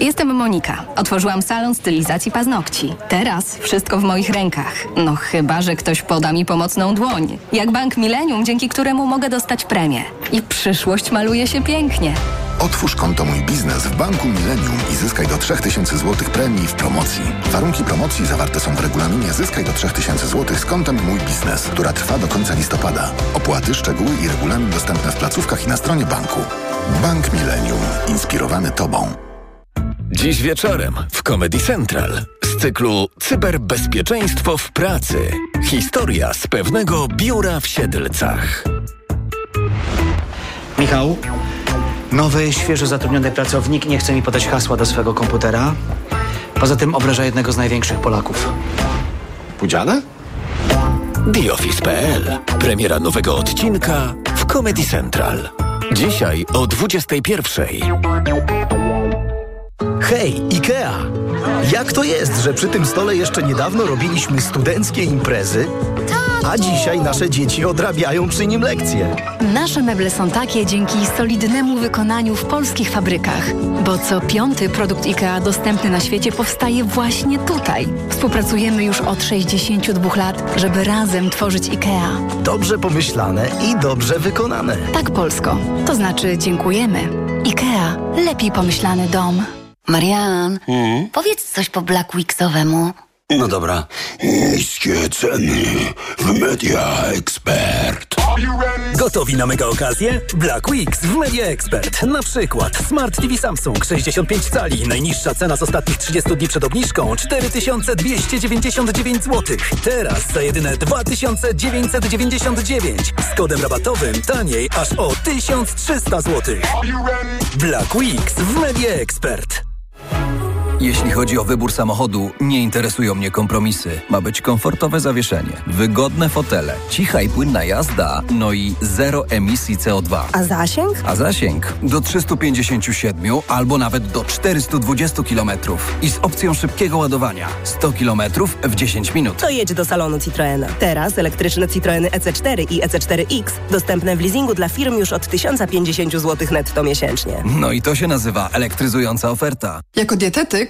Jestem Monika. Otworzyłam salon stylizacji paznokci. Teraz wszystko w moich rękach. No chyba, że ktoś poda mi pomocną dłoń. Jak Bank Millennium, dzięki któremu mogę dostać premię. I przyszłość maluje się pięknie. Otwórz konto Mój Biznes w Banku Millennium i zyskaj do 3000 zł premii w promocji. Warunki promocji zawarte są w regulaminie Zyskaj do 3000 zł z kontem Mój Biznes, która trwa do końca listopada. Opłaty, szczegóły i regulamin dostępne w placówkach i na stronie banku. Bank Millennium. Inspirowany Tobą. Dziś wieczorem w Comedy Central z cyklu Cyberbezpieczeństwo w pracy. Historia z pewnego biura w Siedlcach. Michał, nowy, świeżo zatrudniony pracownik nie chce mi podać hasła do swego komputera. Poza tym obraża jednego z największych Polaków. Pudziane? TheOffice.pl. Premiera nowego odcinka w Comedy Central. Dzisiaj o 21.00. Hej, IKEA! Jak to jest, że przy tym stole jeszcze niedawno robiliśmy studenckie imprezy, a dzisiaj nasze dzieci odrabiają przy nim lekcje? Nasze meble są takie dzięki solidnemu wykonaniu w polskich fabrykach, bo co piąty produkt IKEA dostępny na świecie powstaje właśnie tutaj. Współpracujemy już od 62 lat, żeby razem tworzyć IKEA. Dobrze pomyślane i dobrze wykonane. Tak, Polsko. To znaczy dziękujemy. IKEA. Lepiej pomyślany dom. Marian, powiedz coś po Black Weeksowemu. No dobra. Niskie ceny w Media Expert. Gotowi na mega okazję? Black Weeks w Media Expert. Na przykład Smart TV Samsung 65 cali. Najniższa cena z ostatnich 30 dni przed obniżką 4299 zł. Teraz za jedyne 2999. Z kodem rabatowym taniej aż o 1300 zł. Black Weeks w Media Expert. Jeśli chodzi o wybór samochodu, nie interesują mnie kompromisy. Ma być komfortowe zawieszenie, wygodne fotele, cicha i płynna jazda, no i zero emisji CO2. A zasięg? A zasięg do 357 albo nawet do 420 km i z opcją szybkiego ładowania 100 km w 10 minut. To jedź do salonu Citroena. Teraz elektryczne Citroeny EC4 i EC4X dostępne w leasingu dla firm już od 1050 zł netto miesięcznie. No i to się nazywa elektryzująca oferta. Jako dietetyk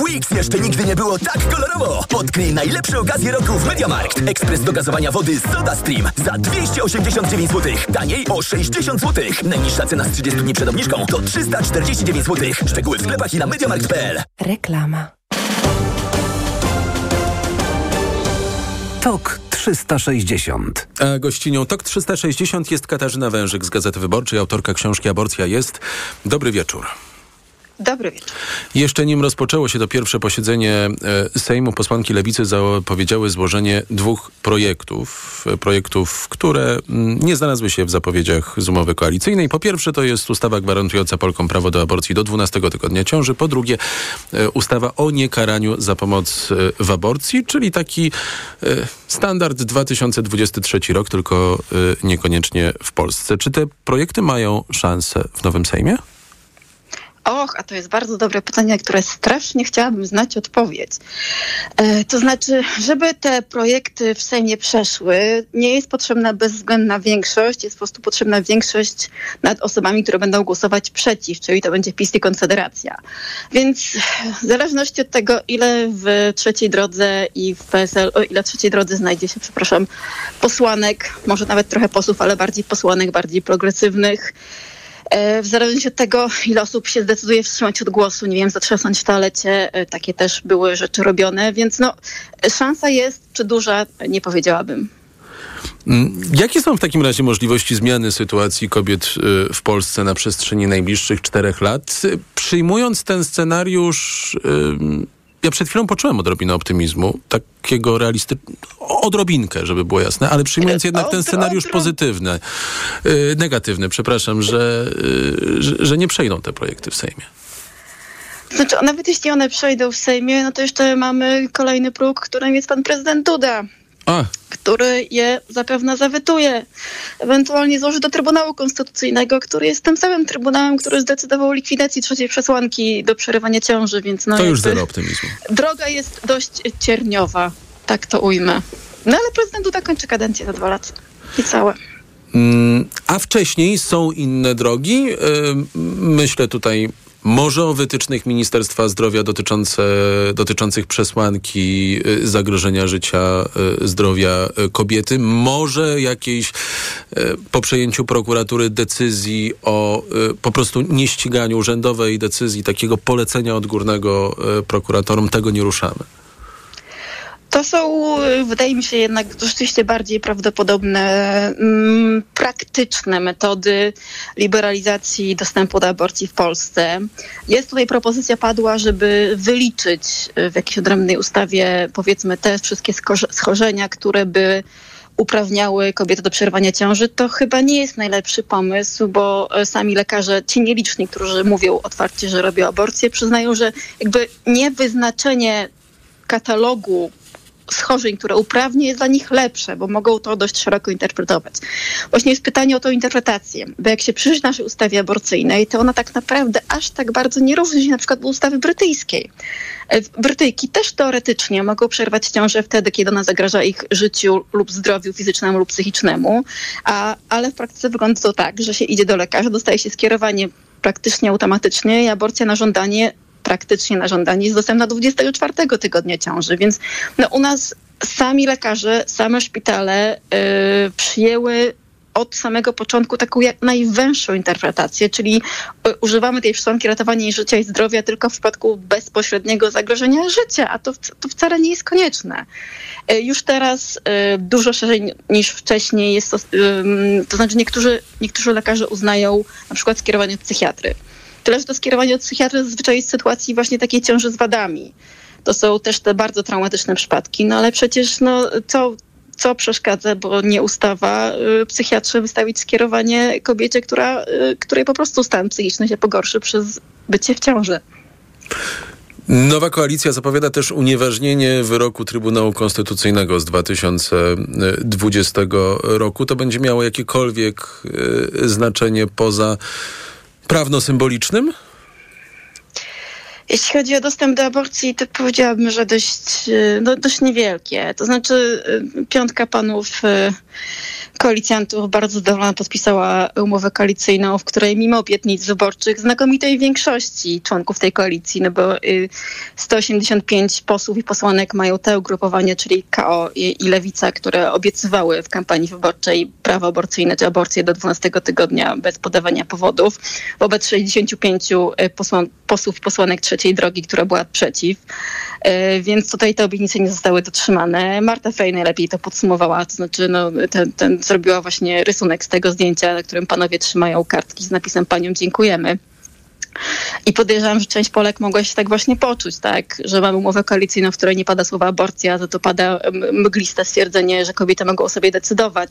Weeks jeszcze nigdy nie było tak kolorowo. Odkryj najlepsze okazje roku w Mediamarkt. Ekspres do gazowania wody Soda Stream za 289 zł. Taniej o 60 zł. Najniższa cena z 30 dni przed obniżką to 349 zł. Szczegóły w sklepach i na mediamarkt.pl. Reklama. TOK 360. A gościnią TOK 360 jest Katarzyna Wężyk z Gazety Wyborczej, autorka książki Aborcja jest. Dobry wieczór. Dobry wieczór. Jeszcze nim rozpoczęło się to pierwsze posiedzenie e, Sejmu, posłanki Lewicy zapowiedziały złożenie dwóch projektów. e, Projektów, które mm, nie znalazły się w zapowiedziach z umowy koalicyjnej. Po pierwsze to jest ustawa gwarantująca Polkom prawo do aborcji do 12 tygodnia ciąży. Po drugie e, ustawa o niekaraniu za pomoc w aborcji, czyli taki standard 2023 rok, tylko niekoniecznie w Polsce. Czy te projekty mają szansę w nowym Sejmie? Och, a to jest bardzo dobre pytanie, które strasznie chciałabym znać odpowiedź. E, to znaczy, żeby te projekty w Sejmie przeszły, nie jest potrzebna bezwzględna większość, jest po prostu potrzebna większość nad osobami, które będą głosować przeciw, czyli to będzie PiS i Konfederacja. Więc w zależności od tego, ile w trzeciej drodze i w PSL, o ile w trzeciej drodze znajdzie się, przepraszam, posłanek, może nawet trochę posłów, ale bardziej posłanek, bardziej progresywnych, W zależności od tego, ile osób się zdecyduje wstrzymać od głosu, nie wiem, zatrzasnąć w toalecie, e, takie też były rzeczy robione, więc no, szansa jest, czy duża, nie powiedziałabym. Mm, Jakie są w takim razie możliwości zmiany sytuacji kobiet y, w Polsce na przestrzeni najbliższych czterech lat? Przyjmując ten scenariusz, ja przed chwilą poczułem odrobinę optymizmu, takiego realistycznego, odrobinkę, żeby było jasne, ale przyjmując jednak ten scenariusz pozytywny, y, negatywny, przepraszam, że, y, że, że nie przejdą te projekty w Sejmie. Znaczy, nawet jeśli one przejdą w Sejmie, no to jeszcze mamy kolejny próg, którym jest pan prezydent Duda. A. który je zapewne zawetuje. Ewentualnie złoży do Trybunału Konstytucyjnego, który jest tym samym Trybunałem, który zdecydował o likwidacji trzeciej przesłanki do przerywania ciąży, więc no To już zero optymizmu. droga jest dość cierniowa, tak to ujmę. No ale prezydent Duda kończy kadencję za dwa lata. I całe. Mm, A wcześniej są inne drogi. Ym, Myślę tutaj może o wytycznych Ministerstwa Zdrowia dotyczące, dotyczących przesłanki y, zagrożenia życia, y, zdrowia y, kobiety. Może jakiejś po przejęciu prokuratury decyzji o po prostu nieściganiu urzędowej decyzji, takiego polecenia odgórnego prokuratorom. Tego nie ruszamy. To są, y, wydaje mi się jednak rzeczywiście bardziej prawdopodobne, mm, praktyczne metody liberalizacji dostępu do aborcji w Polsce. Jest tutaj propozycja padła, żeby wyliczyć y, w jakiejś odrębnej ustawie powiedzmy te wszystkie schorzenia, które by uprawniały kobiety do przerwania ciąży, to chyba nie jest najlepszy pomysł, bo e, sami lekarze, ci nieliczni, którzy mówią otwarcie, że robią aborcję, przyznają, że jakby niewyznaczenie katalogu schorzeń, które uprawnie jest dla nich lepsze, bo mogą to dość szeroko interpretować. Właśnie jest pytanie o tą interpretację, bo jak się przyjrzy naszej ustawie aborcyjnej, to ona tak naprawdę aż tak bardzo nie różni się na przykład od ustawy brytyjskiej. E, Brytyjki też teoretycznie mogą przerwać ciążę wtedy, kiedy ona zagraża ich życiu lub zdrowiu fizycznemu lub psychicznemu, a, ale w praktyce wygląda to tak, że się idzie do lekarza, dostaje się skierowanie praktycznie automatycznie i aborcja na żądanie praktycznie na żądanie jest dostępna do 24 tygodnia ciąży, więc no, u nas sami lekarze, same szpitale yy, przyjęły od samego początku taką jak najwęższą interpretację, czyli y, używamy tej przesłanki ratowania życia i zdrowia tylko w przypadku bezpośredniego zagrożenia życia, a to, to wcale nie jest konieczne. Y, Już teraz y, dużo szerzej niż wcześniej jest to, to znaczy niektórzy, niektórzy lekarze uznają na przykład skierowanie od psychiatry. Tyle, że to skierowanie od psychiatry zazwyczaj jest w sytuacji właśnie takiej ciąży z wadami. To są też te bardzo traumatyczne przypadki, no ale przecież no, co, co przeszkadza, bo nie ustawa y, psychiatrze wystawić skierowanie kobiecie, która, y, której po prostu stan psychiczny się pogorszy przez bycie w ciąży. Nowa koalicja zapowiada też unieważnienie wyroku Trybunału Konstytucyjnego z 2020 roku. To będzie miało jakiekolwiek y, znaczenie poza prawno-symbolicznym? Jeśli chodzi o dostęp do aborcji, to powiedziałabym, że dość, y, no, dość niewielkie. To znaczy y, piątka panów y, koalicjantów bardzo zadowolona podpisała umowę koalicyjną, w której mimo obietnic wyborczych znakomitej większości członków tej koalicji, no bo y, 185 posłów i posłanek mają te ugrupowania, czyli KO i, i Lewica, które obiecywały w kampanii wyborczej prawo aborcyjne czy aborcję do 12 tygodnia bez podawania powodów, wobec 65 posłan, posłów posłanek trzeciej drogi, która była przeciw. E, Więc tutaj te obietnice nie zostały dotrzymane. Marta Fej najlepiej to podsumowała, to znaczy no, ten, ten zrobiła właśnie rysunek z tego zdjęcia, na którym panowie trzymają kartki z napisem paniom dziękujemy. I podejrzewam, że część Polek mogła się tak właśnie poczuć, tak, że mamy umowę koalicyjną, w której nie pada słowa aborcja, to to pada mgliste stwierdzenie, że kobiety mogą sobie decydować.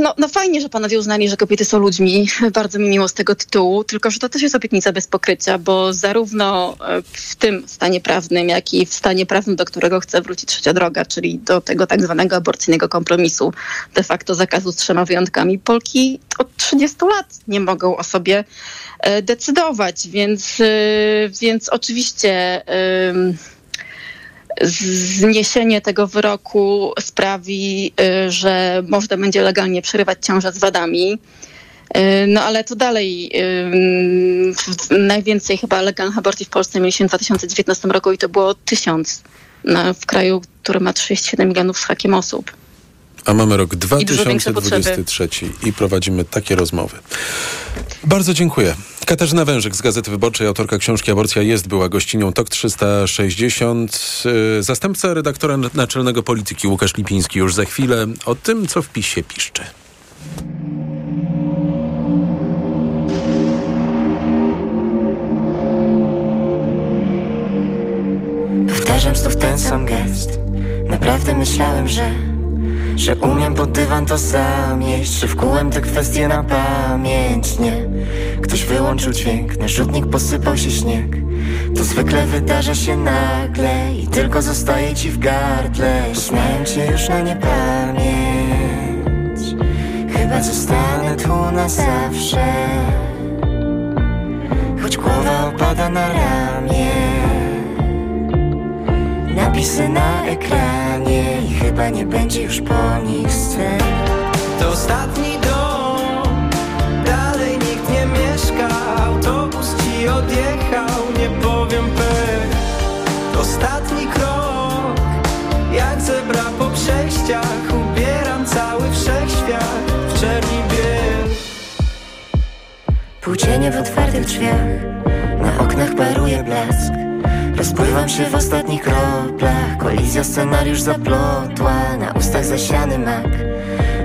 No, no fajnie, że panowie uznali, że kobiety są ludźmi. *laughs* Bardzo mi miło z tego tytułu, tylko że to też jest obietnica bez pokrycia, bo zarówno e, w tym stanie prawnym, jak i w stanie prawnym, do którego chce wrócić trzecia droga, czyli do tego tak zwanego aborcyjnego kompromisu, de facto zakazu z trzema wyjątkami, Polki od 30 lat nie mogą o sobie e, decydować, więc, e, więc oczywiście zniesienie tego wyroku sprawi, y, że można będzie legalnie przerywać ciążę z wadami. Y, no ale to dalej. Y, najwięcej chyba legalnych aborcji w Polsce mieliśmy w 2019 roku i to było tysiąc w kraju, który ma 37 milionów z hakiem osób. A mamy rok 2023 i, i prowadzimy takie rozmowy. Bardzo dziękuję. Katarzyna Wężyk z Gazety Wyborczej, autorka książki Aborcja jest, była gościnią TOK 360. Y, zastępca redaktora naczelnego polityki Łukasz Lipiński już za chwilę o tym, co w PiSie piszczy. Powtarzam znów ten sam gest Naprawdę myślałem, że że umiem pod dywan to zamieść Że wkułem te kwestie na pamięć Nie, ktoś wyłączył dźwięk Na rzutnik posypał się śnieg. To zwykle wydarza się nagle I tylko zostaje ci w gardle. Poznałem cię już na niepamięć. Chyba zostanę tu na zawsze. Choć głowa opada na ramię Napisy na ekranie i chyba nie będzie już po nich scen. To ostatni dom, dalej nikt nie mieszka. Autobus ci odjechał, nie powiem pech. Ostatni krok, jak zebra po przejściach. Ubieram cały wszechświat w czerni biel. Półcienie w otwartych drzwiach, na oknach paruje blask Rozpływam się w ostatnich kroplach. Kolizja scenariusz zaplotła Na ustach zasiany mak.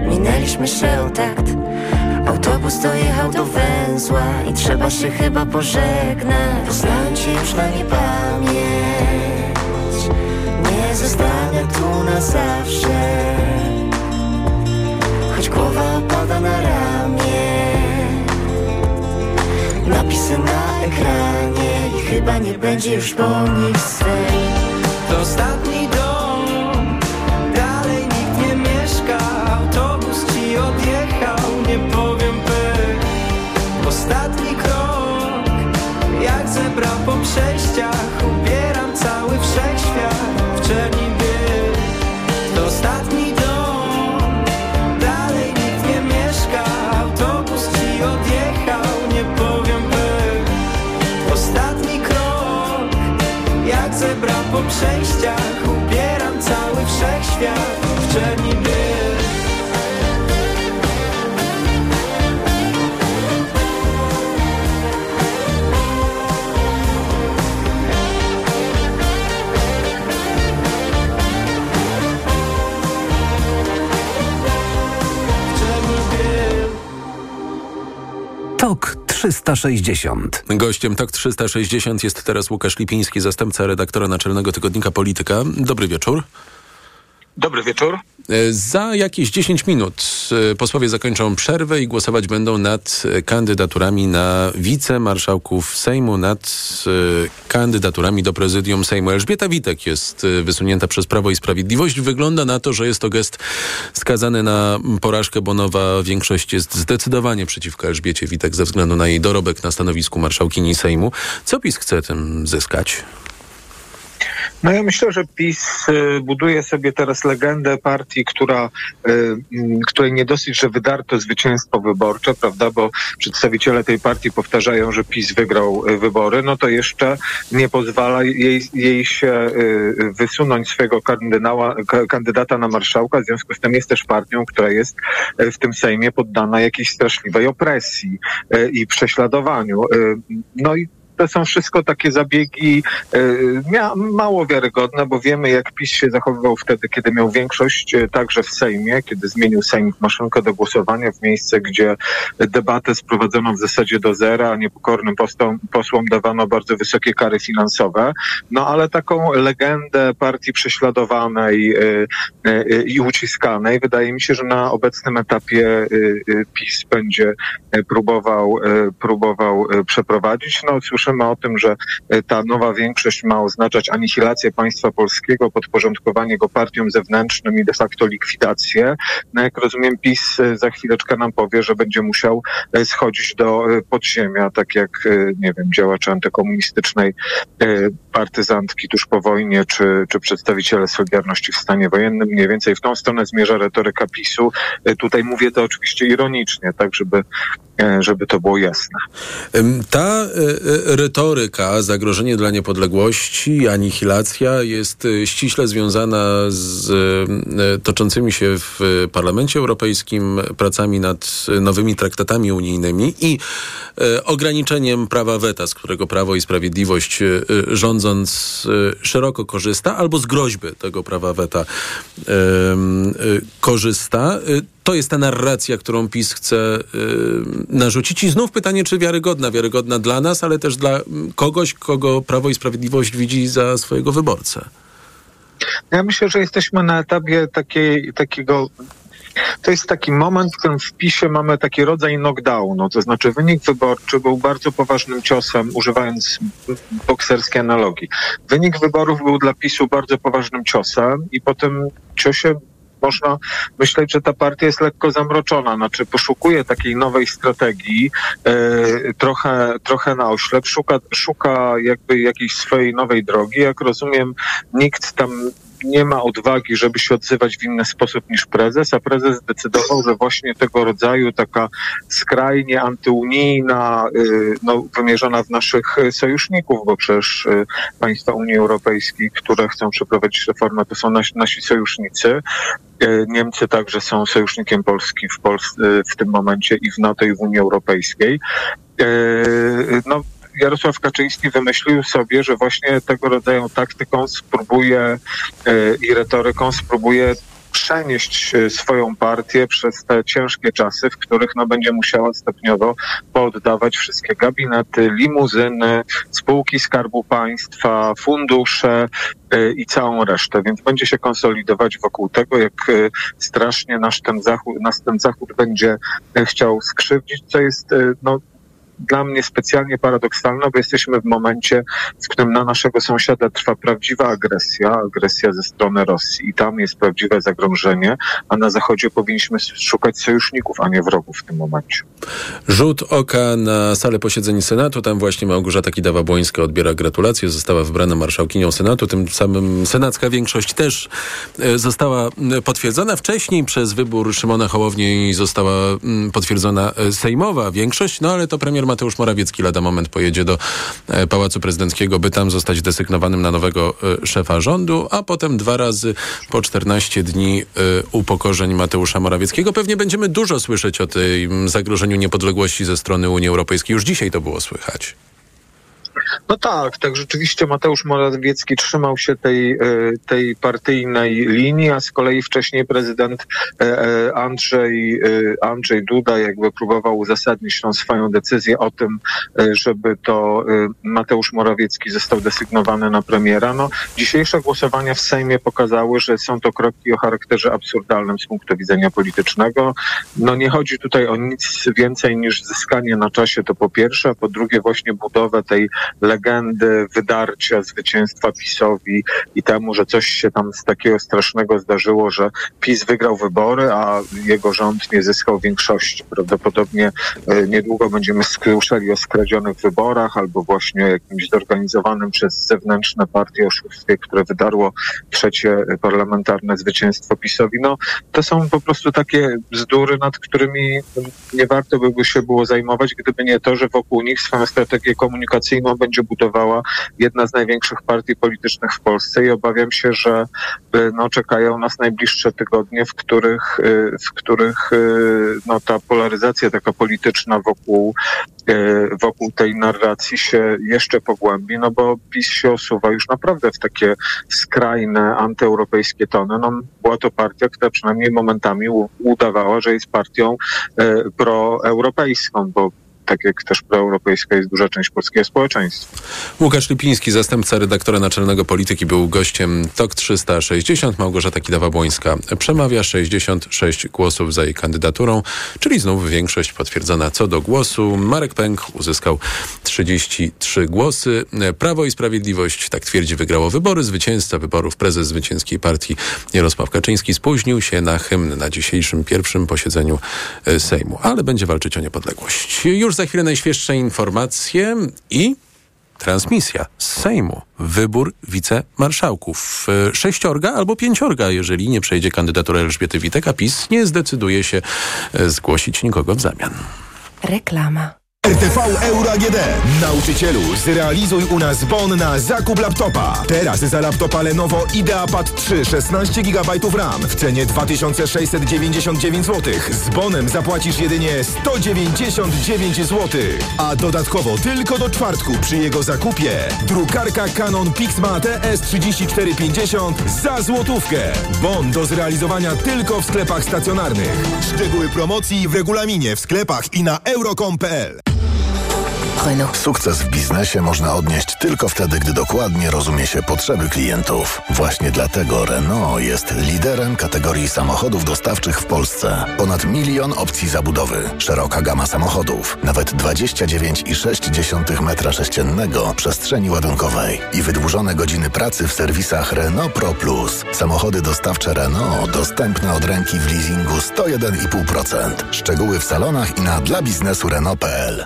Minęliśmy się takt. Autobus dojechał do węzła I trzeba się chyba pożegnać. Poznałem cię już na niepamięć. Nie zostanę tu na zawsze. Choć głowa opada na ramię. Napisy na ekranie chyba nie będzie już po nich swej. To ostatni po przejściach. Ubieram cały wszechświat. W czerni 360. Gościem TOK 360 jest teraz Łukasz Lipiński, zastępca redaktora naczelnego tygodnika Polityka. Dobry wieczór. Dobry wieczór. E, za jakieś 10 minut posłowie zakończą przerwę i głosować będą nad kandydaturami na wicemarszałków Sejmu, nad e, kandydaturami do prezydium Sejmu. Elżbieta Witek jest wysunięta przez Prawo i Sprawiedliwość. Wygląda na to, że jest to gest skazany na porażkę, bo nowa większość jest zdecydowanie przeciwko Elżbiecie Witek ze względu na jej dorobek na stanowisku marszałkini Sejmu. Co PiS chce tym zyskać? No ja myślę, że PiS y, buduje sobie teraz legendę partii, która, y, mm, której nie dosyć, że wydarto zwycięstwo wyborcze, prawda, bo przedstawiciele tej partii powtarzają, że PiS wygrał y, wybory, no to jeszcze nie pozwala jej, jej się wysunąć swojego kandydata na marszałka, w związku z tym jest też partią, która jest w tym Sejmie poddana jakiejś straszliwej opresji i prześladowaniu. No i to są wszystko takie zabiegi mia, mało wiarygodne, bo wiemy, jak PiS się zachowywał wtedy, kiedy miał większość, y, także w Sejmie, kiedy zmienił Sejm w maszynkę do głosowania w miejsce, gdzie debatę sprowadzono w zasadzie do zera, a niepokornym postom, posłom dawano bardzo wysokie kary finansowe. No ale taką legendę partii prześladowanej y, i uciskanej wydaje mi się, że na obecnym etapie PiS będzie próbował, próbował przeprowadzić. No słyszymy o tym, że y, ta nowa większość ma oznaczać anihilację państwa polskiego, podporządkowanie go partiom zewnętrznym i de facto likwidację. No jak rozumiem PiS y, za chwileczkę nam powie, że będzie musiał y, schodzić do podziemia, tak jak, nie wiem, działacze antykomunistycznej partyzantki tuż po wojnie, czy, czy przedstawiciele Solidarności w stanie wojennym. Mniej więcej w tą stronę zmierza retoryka PiSu. Y, Tutaj mówię to oczywiście ironicznie, tak żeby, e, żeby to było jasne. Ta e, e, retoryka, zagrożenie dla niepodległości, anihilacja jest e, ściśle związana z e, toczącymi się w Parlamencie Europejskim pracami nad nowymi traktatami unijnymi i e, ograniczeniem prawa weta, z którego Prawo i Sprawiedliwość e, rządząc e, szeroko korzysta, albo z groźby tego prawa weta e, e, korzysta. To jest ta narracja, którą PiS chce y, narzucić. I znów pytanie, czy wiarygodna? Wiarygodna dla nas, ale też dla mm, kogoś, kogo Prawo i Sprawiedliwość widzi za swojego wyborcę. Ja myślę, że jesteśmy na etapie takiej, takiego. To jest taki moment, w którym w PiSie mamy taki rodzaj knockdownu, to znaczy wynik wyborczy był bardzo poważnym ciosem, używając bokserskiej analogii. Wynik wyborów był dla PiSu bardzo poważnym ciosem i po tym ciosie można myśleć, że ta partia jest lekko zamroczona, znaczy poszukuje takiej nowej strategii, e, trochę, trochę na oślep, szuka, szuka jakby jakiejś swojej nowej drogi. Jak rozumiem, nikt tam nie ma odwagi, żeby się odzywać w inny sposób niż prezes, a prezes zdecydował, że właśnie tego rodzaju taka skrajnie antyunijna, y, no, wymierzona w naszych sojuszników, bo przecież y, państwa Unii Europejskiej, które chcą przeprowadzić reformę, to są nasi, nasi sojusznicy. Y, Niemcy także są sojusznikiem Polski w, Pols- w tym momencie i w NATO i w Unii Europejskiej. No, Jarosław Kaczyński wymyślił sobie, że właśnie tego rodzaju taktyką spróbuje e, i retoryką spróbuje przenieść e, swoją partię przez te ciężkie czasy, w których no, będzie musiała stopniowo pooddawać wszystkie gabinety, limuzyny, spółki Skarbu Państwa, fundusze e, i całą resztę. Więc będzie się konsolidować wokół tego, jak strasznie nasz ten zachód, nas ten zachód będzie chciał skrzywdzić, co jest no, dla mnie specjalnie paradoksalne, bo jesteśmy w momencie, w którym na naszego sąsiada trwa prawdziwa agresja, agresja ze strony Rosji i tam jest prawdziwe zagrożenie, a na Zachodzie powinniśmy szukać sojuszników, a nie wrogów w tym momencie. Rzut oka na salę posiedzeń Senatu. Tam właśnie Małgorzata Kidawa-Błońska odbiera gratulacje. Została wybrana marszałkinią Senatu. Tym samym senacka większość też e, została potwierdzona. Wcześniej przez wybór Szymona Hołowni została potwierdzona e, sejmowa większość, no ale to premier Mateusz Morawiecki lada moment pojedzie do e, Pałacu Prezydenckiego, by tam zostać desygnowanym na nowego e, szefa rządu, a potem dwa razy po 14 dni e, upokorzeń Mateusza Morawieckiego. Pewnie będziemy dużo słyszeć o tym zagrożeniu niepodległości ze strony Unii Europejskiej. Już dzisiaj to było słychać. No tak, tak rzeczywiście Mateusz Morawiecki trzymał się tej, e, tej partyjnej linii, a z kolei wcześniej prezydent e, e, Andrzej, Andrzej Duda jakby próbował uzasadnić tą swoją decyzję o tym, żeby to Mateusz Morawiecki został desygnowany na premiera. No, dzisiejsze głosowania w Sejmie pokazały, że są to kroki o charakterze absurdalnym z punktu widzenia politycznego. No nie chodzi tutaj o nic więcej niż zyskanie na czasie, to po pierwsze, a po drugie właśnie budowę tej legendy wydarcia zwycięstwa PiSowi i temu, że coś się tam z takiego strasznego zdarzyło, że PiS wygrał wybory, a jego rząd nie zyskał większości. Prawdopodobnie e, niedługo będziemy słyszeli o skradzionych wyborach albo właśnie o jakimś zorganizowanym przez zewnętrzne partie oszustwie, które wydarło trzecie parlamentarne zwycięstwo PiSowi. No, to są po prostu takie bzdury, nad którymi nie warto by się było zajmować, gdyby nie to, że wokół nich swoją strategię komunikacyjną będzie budowała jedna z największych partii politycznych w Polsce i obawiam się, że y, no, czekają nas najbliższe tygodnie, w których, y, w których y, no, ta polaryzacja taka polityczna wokół, wokół tej narracji się jeszcze pogłębi, no bo PiS się osuwa już naprawdę w takie skrajne antyeuropejskie tony. No, była to partia, która przynajmniej momentami udawała, że jest partią proeuropejską, bo tak jak też proeuropejska jest duża część polskiego społeczeństwa. Łukasz Lipiński, zastępca redaktora naczelnego polityki, był gościem TOK 360. Małgorzata Kidawa-Błońska przemawia 66 głosów za jej kandydaturą, czyli znów większość potwierdzona co do głosu. Marek Pęk uzyskał 33 głosy. Prawo i Sprawiedliwość, tak twierdzi, wygrało wybory. Zwycięzca wyborów, prezes zwycięskiej partii Jarosław Kaczyński spóźnił się na hymn na dzisiejszym pierwszym posiedzeniu e, Sejmu, ale będzie walczyć o niepodległość. Już za chwilę najświeższe informacje i transmisja z Sejmu. Wybór wicemarszałków. E, Sześciorga albo pięciorga, jeżeli nie przejdzie kandydatura Elżbiety Witek, a PiS nie zdecyduje się e, zgłosić nikogo w zamian. Reklama. RTV Euro AGD. Nauczycielu, zrealizuj u nas bon na zakup laptopa. Teraz za laptopa Lenovo IdeaPad 3 16 GB RAM w cenie 2699 zł. Z bonem zapłacisz jedynie 199 zł. A dodatkowo tylko do czwartku przy jego zakupie drukarka Canon Pixma TS3450 za złotówkę. Bon do zrealizowania tylko w sklepach stacjonarnych. Szczegóły promocji w regulaminie w sklepach i na euro.com.pl. Sukces w biznesie można odnieść tylko wtedy, gdy dokładnie rozumie się potrzeby klientów. Właśnie dlatego Renault jest liderem kategorii samochodów dostawczych w Polsce. Ponad milion opcji zabudowy, szeroka gama samochodów, nawet 29,6 metra sześciennego przestrzeni ładunkowej i wydłużone godziny pracy w serwisach Renault Pro Plus. Samochody dostawcze Renault dostępne od ręki w leasingu 101,5%. Szczegóły w salonach i na dla biznesu Renault.pl.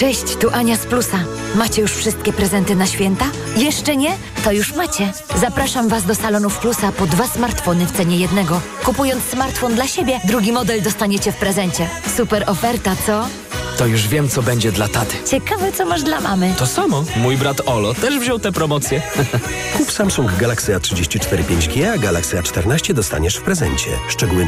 Cześć, tu Ania z Plusa. Macie już wszystkie prezenty na święta? Jeszcze nie? To już macie. Zapraszam Was do salonów Plusa po dwa smartfony w cenie jednego. Kupując smartfon dla siebie, drugi model dostaniecie w prezencie. Super oferta, co? To już wiem, co będzie dla taty. Ciekawe, co masz dla mamy. To samo. Mój brat Olo też wziął tę promocję. *laughs* Kup Samsung Galaxy A34 5G, a Galaxy A14 dostaniesz w prezencie. Szczegóły na